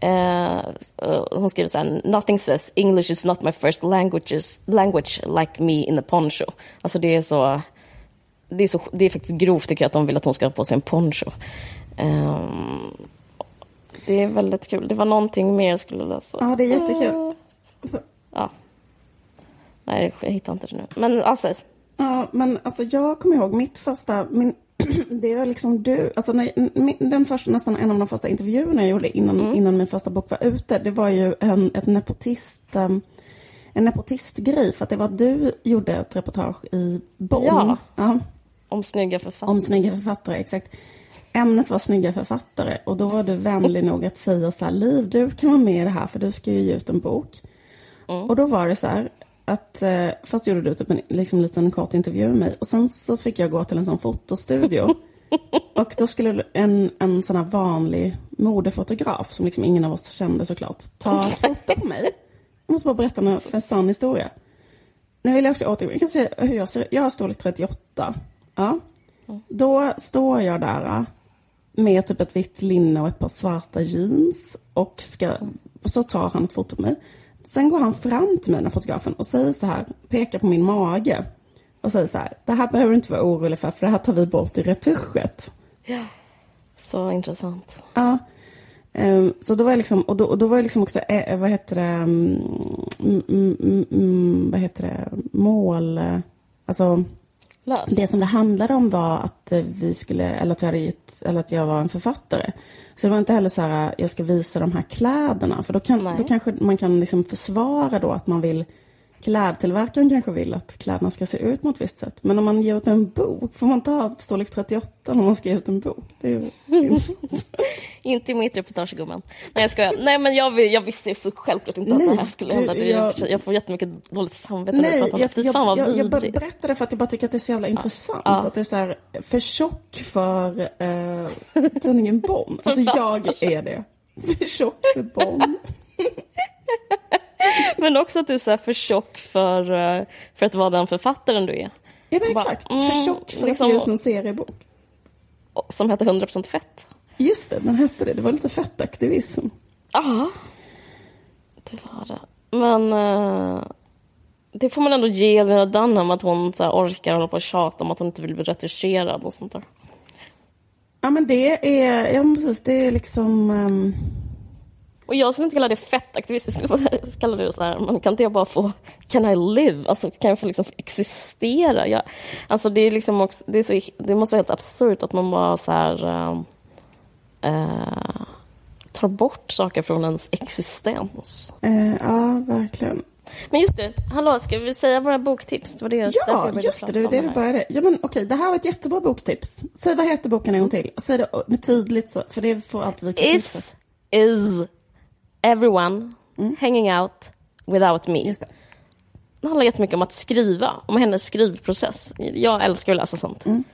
Eh, eh, hon skriver så här, nothing says English is not my first languages, language like me in a poncho. Alltså det är så, det är, så, det är faktiskt grovt tycker jag att de vill att hon ska ha på sig en poncho. Ehm, det är väldigt kul. Det var någonting mer jag skulle läsa. ja, det är jättekul. Ja. Nej, jag hittar inte det nu. Men alltså, Ja, men alltså jag kommer ihåg mitt första, min, det var liksom du, alltså när, den första, nästan en av de första intervjuerna jag gjorde innan, innan min första bok var ute, det var ju en, ett nepotist, em, en nepotistgrej för att det var du gjorde ett reportage i Bonn. Ja. ja om snygga författare. om snygga författare, exakt. Ämnet var snygga författare och då var du vänlig nog att säga så här, Liv, du kan vara med i det här för du ska ju ge ut en bok. Och då var det så här att eh, först gjorde du typ en liksom, liten kort intervju med mig och sen så fick jag gå till en sån fotostudio. och då skulle en, en sån här vanlig modefotograf som liksom ingen av oss kände såklart ta foto på mig. Jag måste bara berätta en, en sann historia. Nu vill jag också återgå. Jag kan säga hur jag ser ut. Jag har storlek 38. Ja. Då står jag där äh, med typ ett vitt linne och ett par svarta jeans. Och, ska, och så tar han ett foto på mig. Sen går han fram till mig, den fotografen, och säger så här, pekar på min mage. Och säger så här, det här behöver du inte vara orolig för, för det här tar vi bort i retuschet. Så intressant. Ja. Ehm, så då var jag liksom, och då, och då var jag liksom också, eh, vad heter det, mm, mm, mm, mm, vad heter det, mål, alltså Lös. det som det handlade om var att eh, vi skulle, eller att jag, hade gett, eller att jag var en författare. Så det var inte heller så här, jag ska visa de här kläderna, för då, kan, Nej. då kanske man kan liksom försvara då att man vill klädtillverkaren kanske vill att kläderna ska se ut på ett visst sätt. Men om man ger ut en bok, får man ta storlek 38 när man ska ge ut en bok? Det är Inte i mitt reportage gumman. Nej jag skojar. Nej men jag, jag visste så självklart inte Nej, att det här skulle du, hända. Det, jag- jag, jag får jättemycket dåligt samvete Nej, jag jag, fan vad jag, jag bara berättar det för att jag bara tycker att det är så jävla intressant. Ja. Att det är så här, för tjock för eh, tidningen Bonn. Alltså jag är det. För tjock för Bonn. Men också att du är så för tjock för, eh, för att vara den författaren du är. Ja men Bara, exakt. mm, för tjock för liksom- att ge ut en seriebok. Som heter 100% fett. Just det, den hette det. Det var lite fettaktivism. Ja, det var det. Men eh, det får man ändå ge Lena Dunham att hon så orkar hålla på och tjata om att hon inte vill bli retuscherad och sånt där. Ja men det är, ja precis, det är liksom... ehm, Och jag skulle inte kalla det fettaktivist, jag skulle bara kalla det så här, men kan inte jag bara få, can I live? Alltså kan jag få liksom existera? Jag, alltså det är liksom också, det, är så, det måste vara helt absurt att man bara så här eh, tar bort saker från ens existens. eh, ja, verkligen. Men just det, hallå, ska vi säga våra boktips? Det var det, jag Ja, började just det. Det är prata det du började. Ja men okej, det här var ett jättebra boktips. Säg vad heter boken en gång till. Säg det med tydligt så, för det får alltid vi kritik Is, is everyone hanging out without me? Just det. Det handlar jättemycket om att skriva, om hennes skrivprocess. Jag älskar att läsa sånt. Mm.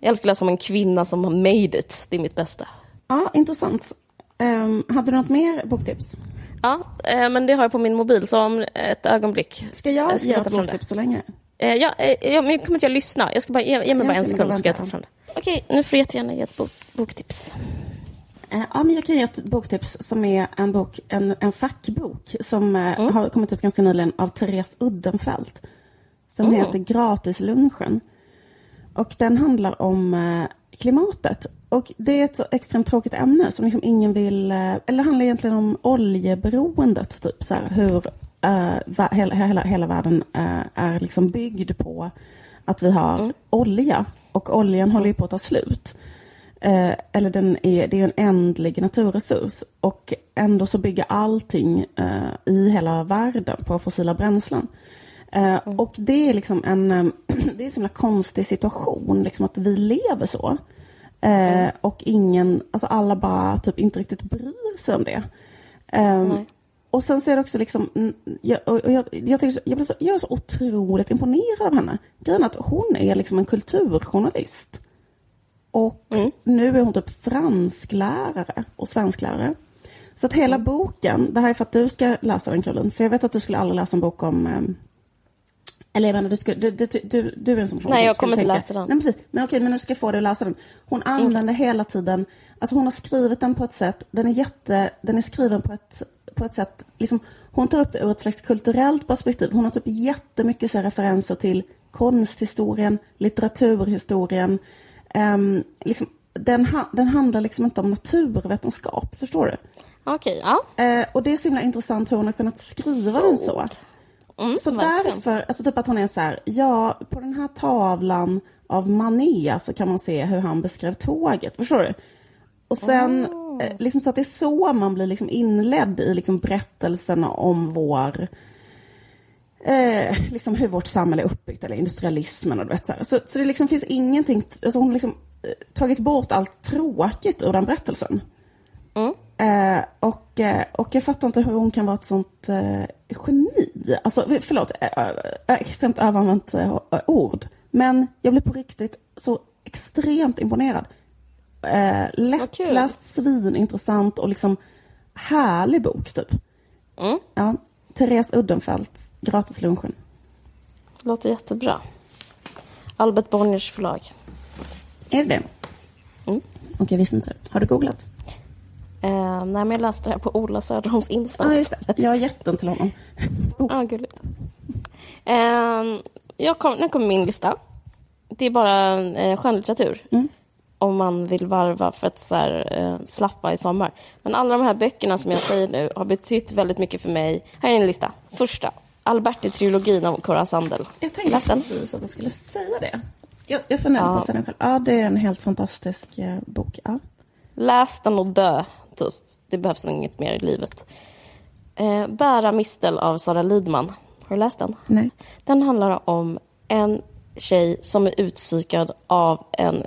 Jag älskar att läsa om en kvinna som har made it. Det är mitt bästa. Ja, intressant. Ehm, hade du något mer boktips? Ja, eh, men det har jag på min mobil, så om ett ögonblick. Ska jag, Jag ska ge ett boktips så länge? Eh, ja, eh, ja, men jag kommer inte att lyssna. Jag ska bara, ge, ge mig bara en sekund så ska jag ta fram det. Okej, nu får du jättegärna ge ett bok, boktips. Eh, Ja, men jag kan ge ett boktips som är en, bok, en, en fackbok som eh, har kommit ut ganska nyligen av Therese Uddenfelt. Som heter Gratislunchen. Och den handlar om eh, klimatet. Och det är ett så extremt tråkigt ämne som liksom ingen vill... Eller handlar egentligen om oljeberoendet. Typ så här, hur va, hela, hela, hela världen eh, är liksom byggd på att vi har olja. Och oljan håller ju på att ta slut. Eh, eller den är, det är en ändlig naturresurs. Och ändå så bygger allting eh, i hela världen på fossila bränslen. Eh, Och det är liksom en, eh, det är en så himla konstig situation, liksom att vi lever så. Eh, Och ingen, alltså alla bara typ inte riktigt bryr sig om det. Eh, Nej. och sen så är det också liksom, mm, jag, och jag, jag, tycker jag, blir så, jag är så otroligt imponerad av henne. Grejen att hon är liksom en kulturjournalist. Och nu är hon typ fransklärare och svensklärare. Så att hela boken, det här är för att du ska läsa den Caroline, för jag vet att du skulle aldrig läsa en bok om ehm, eller jag menar, du, skulle, du, du, du, du är en sån person Nej, jag kommer inte läsa den. Nej, precis. Men okej, men nu ska jag få dig att läsa den. Hon använder hela tiden, alltså hon har skrivit den på ett sätt, den är jätte, den är skriven på ett, på ett sätt, liksom, hon tar upp det ur ett slags kulturellt perspektiv. Hon har typ jättemycket så referenser till konsthistorien, litteraturhistorien. Ehm, liksom, den, ha, den handlar liksom inte om naturvetenskap, förstår du? Okej, ja. Eh, och det är så himla intressant hur hon har kunnat skriva den så. Mm, Så därför, alltså typ att hon är så här, ja, på den här tavlan av Manet så kan man se hur han beskrev tåget, förstår du? Och sen, eh, liksom så att det är så man blir liksom inledd i liksom berättelsen om vår, eh, liksom hur vårt samhälle är uppbyggt, eller industrialismen och du vet så. Så, så det liksom finns ingenting, alltså hon liksom eh, tagit bort allt tråkigt ur den berättelsen. Eh, och, eh, och jag fattar inte hur hon kan vara ett sånt eh, geni. Alltså, förlåt, eh, eh, extremt överanvänt eh, ord. Men jag blev på riktigt så extremt imponerad. Eh, lättläst, svinintressant och liksom härlig bok, typ. Mm. Ja, Therese Uddenfelt, Gratislunchen. Låter jättebra. Albert Bonniers förlag. Är det det? Mm. Okej, jag visste inte. Har du googlat? Eh, nej, men jag läste det här på Ola Söderholms Insta. Just det. Jag har gett den till honom. Ja, gulligt. Eh, jag kom, nu kommer min lista. Det är bara eh, skönlitteratur. Om man vill varva för att så här, eh, slappa i sommar. Men alla de här böckerna som jag säger nu har betytt väldigt mycket för mig. Här är en lista. Första. Alberti-trilogin av Cora Sandel. Jag tänkte Läs den. precis att du skulle säga det. Jag, jag funderar på Ja. säga den själv. Ja, det är en helt fantastisk eh, bok. Ja. Läs den och dö, typ. Det behövs inget mer i livet. Eh, Bära mistel av Sara Lidman. Har du läst den? Nej. Den handlar om en tjej som är utpsykad av en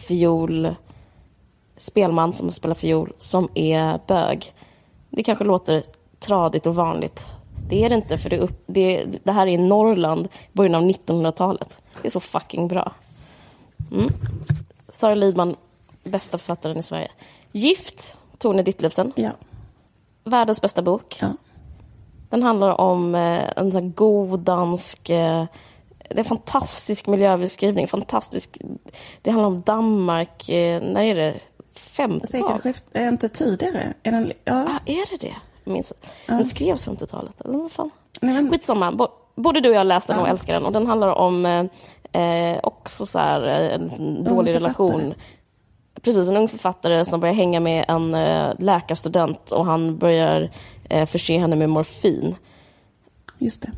fiol spelman som spelar fiol som är bög. Det kanske låter tradigt och vanligt. Det är det inte, för det, upp, det, det här är i Norrland, början av 1900-talet. Det är så fucking bra. Mm. Sara Lidman, bästa författaren i Sverige. Gift, Tone Ditlevsen. Ja. Världens bästa bok. ja. Den handlar om eh, en sån här god dansk... Eh, det är fantastisk miljöbeskrivning. Fantastisk... Det handlar om Danmark. Eh, när är det? 50-tal? Sekelskift, är inte tidigare? Är den, ja. Ah, är det det? Jag minns. Den skrevs 50-talet. Eller vad fan? Nej, men, Skitsamma. Bo- Både du och jag har läst den Ja. och älskar den. Och den handlar om eh, eh, också så här, eh, en dålig relation. Precis, en ung författare som börjar hänga med en eh, läkarstudent och han börjar eh, förse henne med morfin. just det.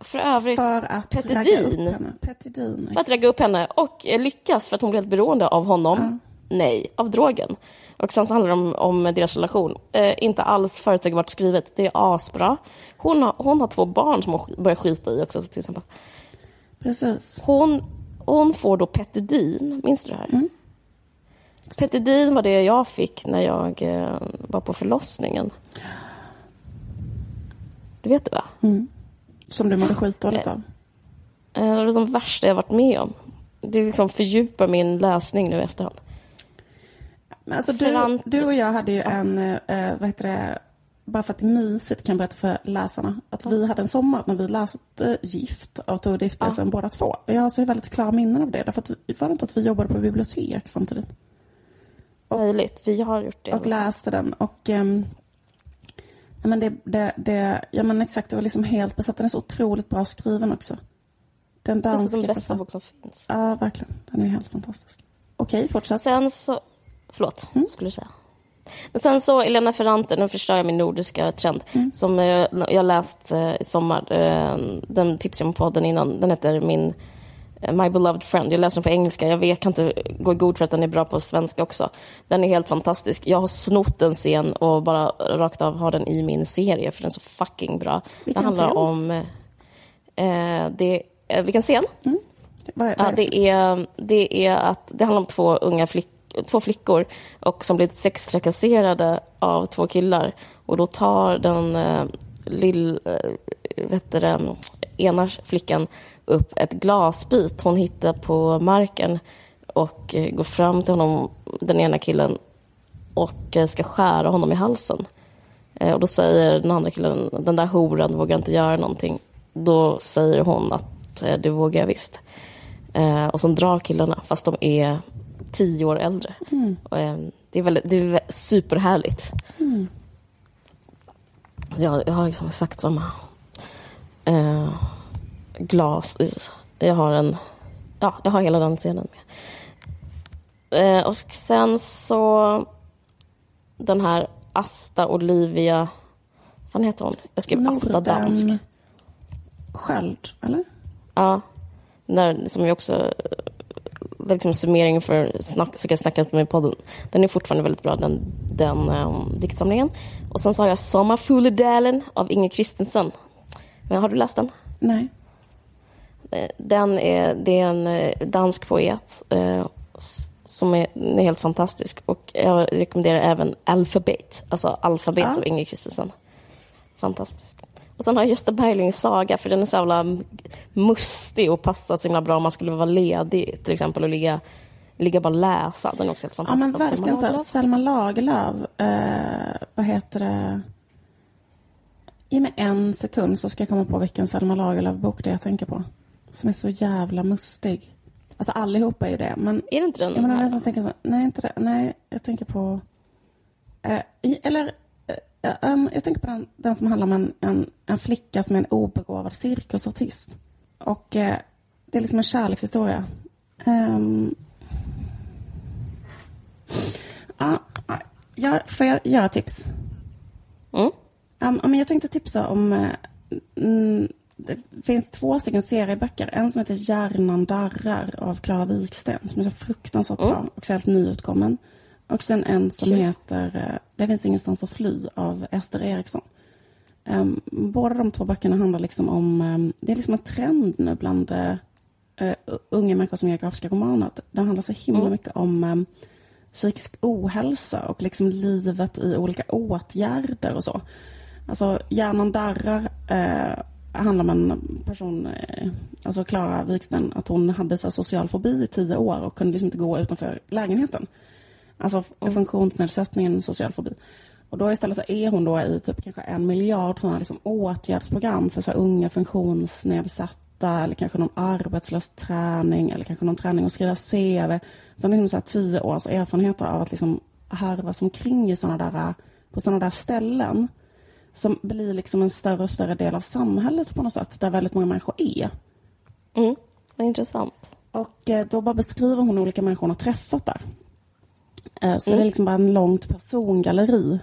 För övrigt, För att upp henne. Petidin. för att ragga upp henne och eh, lyckas för att hon blir helt beroende av honom. Nej, av drogen. Och sen så handlar det om, om deras relation. Eh, inte alls förutsägbart skrivet. Det är asbra. Hon har, hon har två barn som hon börjar skita i också till exempel. Precis. Hon, hon får då Petidin, minns du det här? Petidin var det jag fick när jag eh, var på förlossningen. Det vet du va? Som du mådde skitdåligt av. Eh, Det var det som värsta jag varit med om. Det liksom fördjupar min läsning nu efterhand. Men alltså, du, du och jag hade ju en, eh, vad heter det, bara för att det är mysigt kan jag berätta för läsarna, att vi hade en sommar när vi läste Gift av Tove Ditlevsen båda två. Och Jag har så väldigt klara minnen av det, därför att vi, var det inte att vi jobbade på bibliotek samtidigt? Möjligt. Vi har gjort det. och läste den och ehm, ja, men det, det, det, ja men exakt, det var liksom helt besatt. Den är så otroligt bra skriven också. Den det är danska den bästa bok som finns. Ja, verkligen. Den är helt fantastisk. Okej, fortsätt. Sen så... Förlåt, Mm. skulle du säga? Men sen så Elena Ferrante, nu förstör jag min nordiska trend, Mm. som eh, jag läst eh, i sommar. Eh, den tipsade jag om på podden innan. Den heter min My Beloved Friend. Jag läser den på engelska. Jag vet, kan inte gå i god för att den är bra på svenska också. Den är helt fantastisk. Jag har snott en scen och bara rakt av har den i min serie, för den är så fucking bra. Vilken det handlar scen? om... Eh, det, eh, vilken scen? Vad, vad Ja, är det är, det är att det handlar om två unga flick, två flickor och som blir sextrakasserade av två killar. Och då tar den eh, lill, eh, vet det, ena flickan upp ett glasbit hon hittar på marken och eh, går fram till honom, den ena killen, och eh, ska skära honom i halsen. Eh, och då säger den andra killen, den där horan vågar inte göra någonting. Då säger hon att det vågar jag visst. Och så drar killarna, fast de är tio år äldre. Eh, det är, väldigt, det är superhärligt. Jag, jag har liksom exakt samma glas i. Jag har en... Ja, jag har hela den scenen med. Eh, och sen så... Den här Asta Olivia... Vad heter hon? Jag skrev Asta Dansk. Sköld, eller? Ja, när, som är också liksom summering för snack, så kan jag snacka med podden. Den är fortfarande väldigt bra, den, den um, diktsamlingen. Och sen så har jag Sommarfugledalen av Inger Kristensen. Men har du läst den? Nej. Den är, det är en eh, dansk poet eh, som är, är helt fantastisk. Och jag rekommenderar även Alfabet, alltså Alfabet Ja. av Inger Kristensen. Fantastisk. Och sen har jag Gösta Berlings saga, för den är så jävla mustig och passar så himla bra om man skulle vara ledig till exempel och ligga, ligga bara och läsa. Den är också helt Ja fantastisk. men Av Selma verkligen här, Lagerlöf. Selma Lagerlöf, eh, vad heter det? Ge mig en sekund så ska jag komma på vilken Selma Lagerlöf-bok det är jag tänker på. Som är så jävla mustig. Alltså allihopa är ju det, men Är det inte den jag menar, jag tänker så, nej inte det, nej jag tänker på eh, eller eh, um, jag tänker på den, den som handlar om en, en, en flicka som är en obegåvad cirkusartist. Och eh, det är liksom en kärlekshistoria. Ehm, Ja, ja, får jag göra tips? Mm? Um, men jag tänkte tipsa om... mm, det finns två stycken serieböcker. En som heter Hjärnan darrar av Klara Wiksten. Som är så fruktansvärt bra och så helt nyutkommen. Och sen en som Kul. heter eh, Det finns ingenstans att fly av Ester Eriksson. Um, båda de två böckerna handlar liksom om, um, det är liksom en trend nu bland uh, unga människor som gör grafiska romaner. Det handlar så himla mm. mycket om um, psykisk ohälsa och liksom livet i olika åtgärder och så. Alltså Hjärnan darrar handlar om en person, uh, alltså Klara Wiksten, att hon hade så social fobi i tio år och kunde liksom inte gå utanför lägenheten. Alltså mm. funktionsnedsättningen, social fobi. Och då istället så är hon då i typ kanske en miljard sådana liksom åtgärdsprogram för så unga funktionsnedsatta eller kanske någon arbetslös träning eller kanske någon träning att skriva CV. Så liksom så här tio års erfarenheter av att liksom harvas omkring i såna där, på sådana där ställen som blir liksom en större och större del av samhället på något sätt, där väldigt många människor är. Mm, intressant. Och eh, då bara beskriver hon olika människor hon har träffat där. Eh, så mm. det är liksom bara en långt persongalleri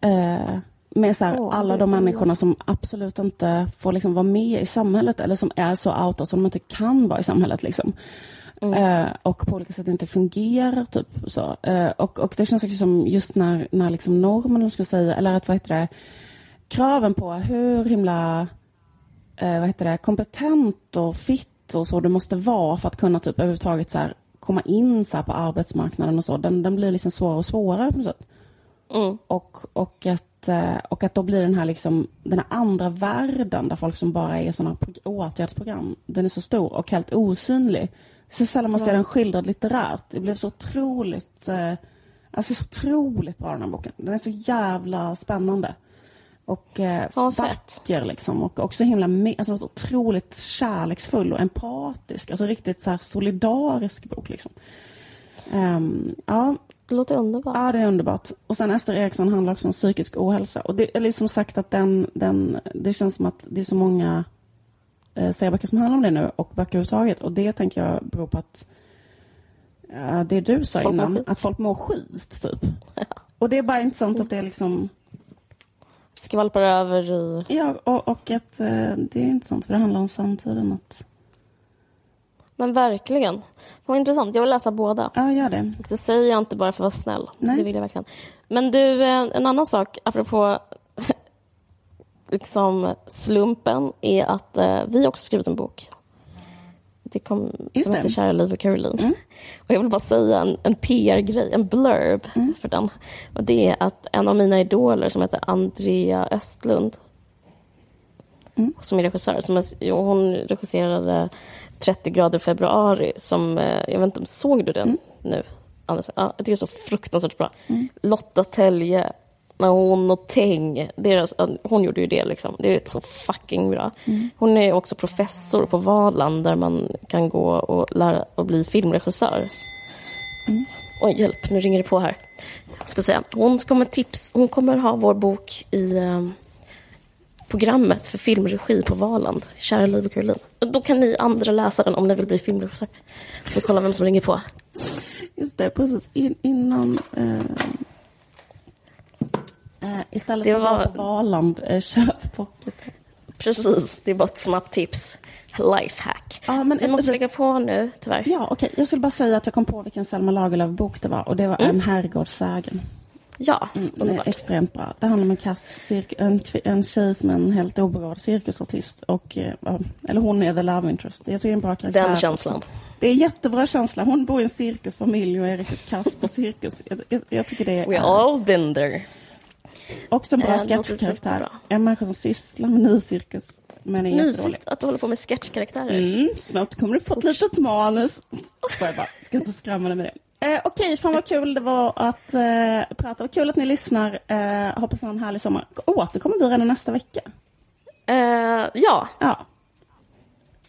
Eh, med så här, oh, alla de människorna som absolut inte får liksom vara med i samhället eller som är så outa som de inte kan vara i samhället. Liksom. Mm. Och på olika sätt inte fungerar. Typ, så. Och, och det känns också som just när, när liksom normen, ska säga, eller att vad heter det, kraven på hur himla eh, vad heter det, kompetent och fitt och så du måste vara för att kunna typ överhuvudtaget så här, komma in så på arbetsmarknaden och så, den, den blir liksom svårare och svårare på något sätt. Mm. Och, och, att, eh, och att då blir den här, liksom, den här andra världen där folk som bara är sådana åtgärdsprogram, den är så stor och helt osynlig. Så sällan man ser den skildrad litterärt. Det blev så otroligt, eh, alltså så otroligt bra den här boken. Den är så jävla spännande. Och eh, ja, vacker liksom. Och också himla, alltså otroligt kärleksfull och empatisk. Alltså riktigt så solidarisk bok liksom. Um, ja, det låter underbart. Ja, det är underbart. Och sen Ester Eriksson handlar också om psykisk ohälsa. Och det är liksom sagt att den, den, det känns som att det är så många eh, serieböcker som handlar om det nu och böcker överhuvudtaget. Och det tänker jag beror på att ja, det du sa folk innan, att folk mår skit typ. Ja. Och det är bara intressant att det är liksom skvalpar över i... Ja, och, och att eh, det är intressant för det handlar om samtiden. Att men verkligen. Vad intressant. Jag vill läsa båda. Ja, gör det. Det säger jag inte bara för att vara snäll. Nej. Det vill jag verkligen. Men du, eh, en annan sak apropå liksom slumpen är att eh, vi också skrivit en bok. Det kom, Just som det. heter Kära Liv och Caroline. Mm. Och jag vill bara säga en, en PR-grej, en blurb mm. för den. Och det är att en av mina idoler som heter Andrea Östlund mm. som är regissör, som är, hon regisserade 30 grader februari som, eh, jag vet inte, såg du den mm. nu? Anders? Ja, jag tycker det är så fruktansvärt bra. Mm. Lotta Telje, när hon och Teng, deras, hon gjorde ju det liksom. Det är så fucking bra. Mm. Hon är också professor på Valand där man kan gå och lära och bli filmregissör. Mm. Oj, hjälp, nu ringer det på här. Jag ska säga, hon kommer tips, hon kommer ha vår bok i um, programmet för filmregi på Valand, Kära Liv och Caroline. Då kan ni andra läsa den om ni vill bli filmregissör. Så vi kollar vem som ringer på. Just det, precis. In, innan... Eh, eh, istället för var... att på Valand, eh, köp pocket. Precis, det är bara ett snabbt tips. Lifehack. Ja, men, vi måste lägga på nu, tyvärr. Ja, okej. Okay. Jag skulle bara säga att jag kom på vilken Selma Lagerlöf-bok det var. Och det var mm. En herrgårdssägen. Ja, mm, det är extremt bra. Det handlar om en, kass, en, en tjej som är en helt obegåvad cirkusartist. Och, eh, eller hon är the love interest. Jag tycker det är en bra karaktär. Den känslan. Det är jättebra känsla. Hon bor i en cirkusfamilj och är riktigt kass på cirkus. Jag, jag, jag, tycker det är... We all been there. Också en bra äh, sketchkaraktär. En människa som sysslar med ny cirkus. Men är Mysigt att du håller på med sketchkaraktärer. Mm, snart kommer du få ett litet manus. Jag bara, ska inte skrämma dig med det. Eh, Okej, okay, fan vad kul det var att eh, prata. Och kul att ni lyssnar. Eh, hoppas ni har en härlig sommar. Återkommer vi redan nästa vecka? Eh, ja. ja.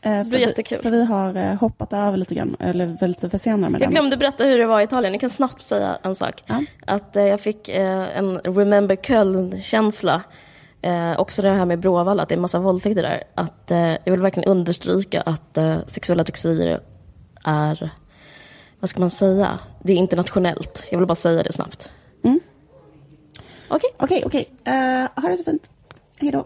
Eh, det blir jättekul. För vi har eh, hoppat över lite grann, eller lite för senare med Jag den. glömde berätta hur det var i Italien. Jag kan snabbt säga en sak. Ja. Att eh, jag fick en Remember Köln-känsla. Också det här med Bråvalla, att det är en massa våldtäkter där. Att, jag vill verkligen understryka att sexuella trakasserier är vad ska man säga, det är internationellt. Jag vill bara säga det snabbt. Mm. Okej, okej, okej. Ha det så fint. Hej då.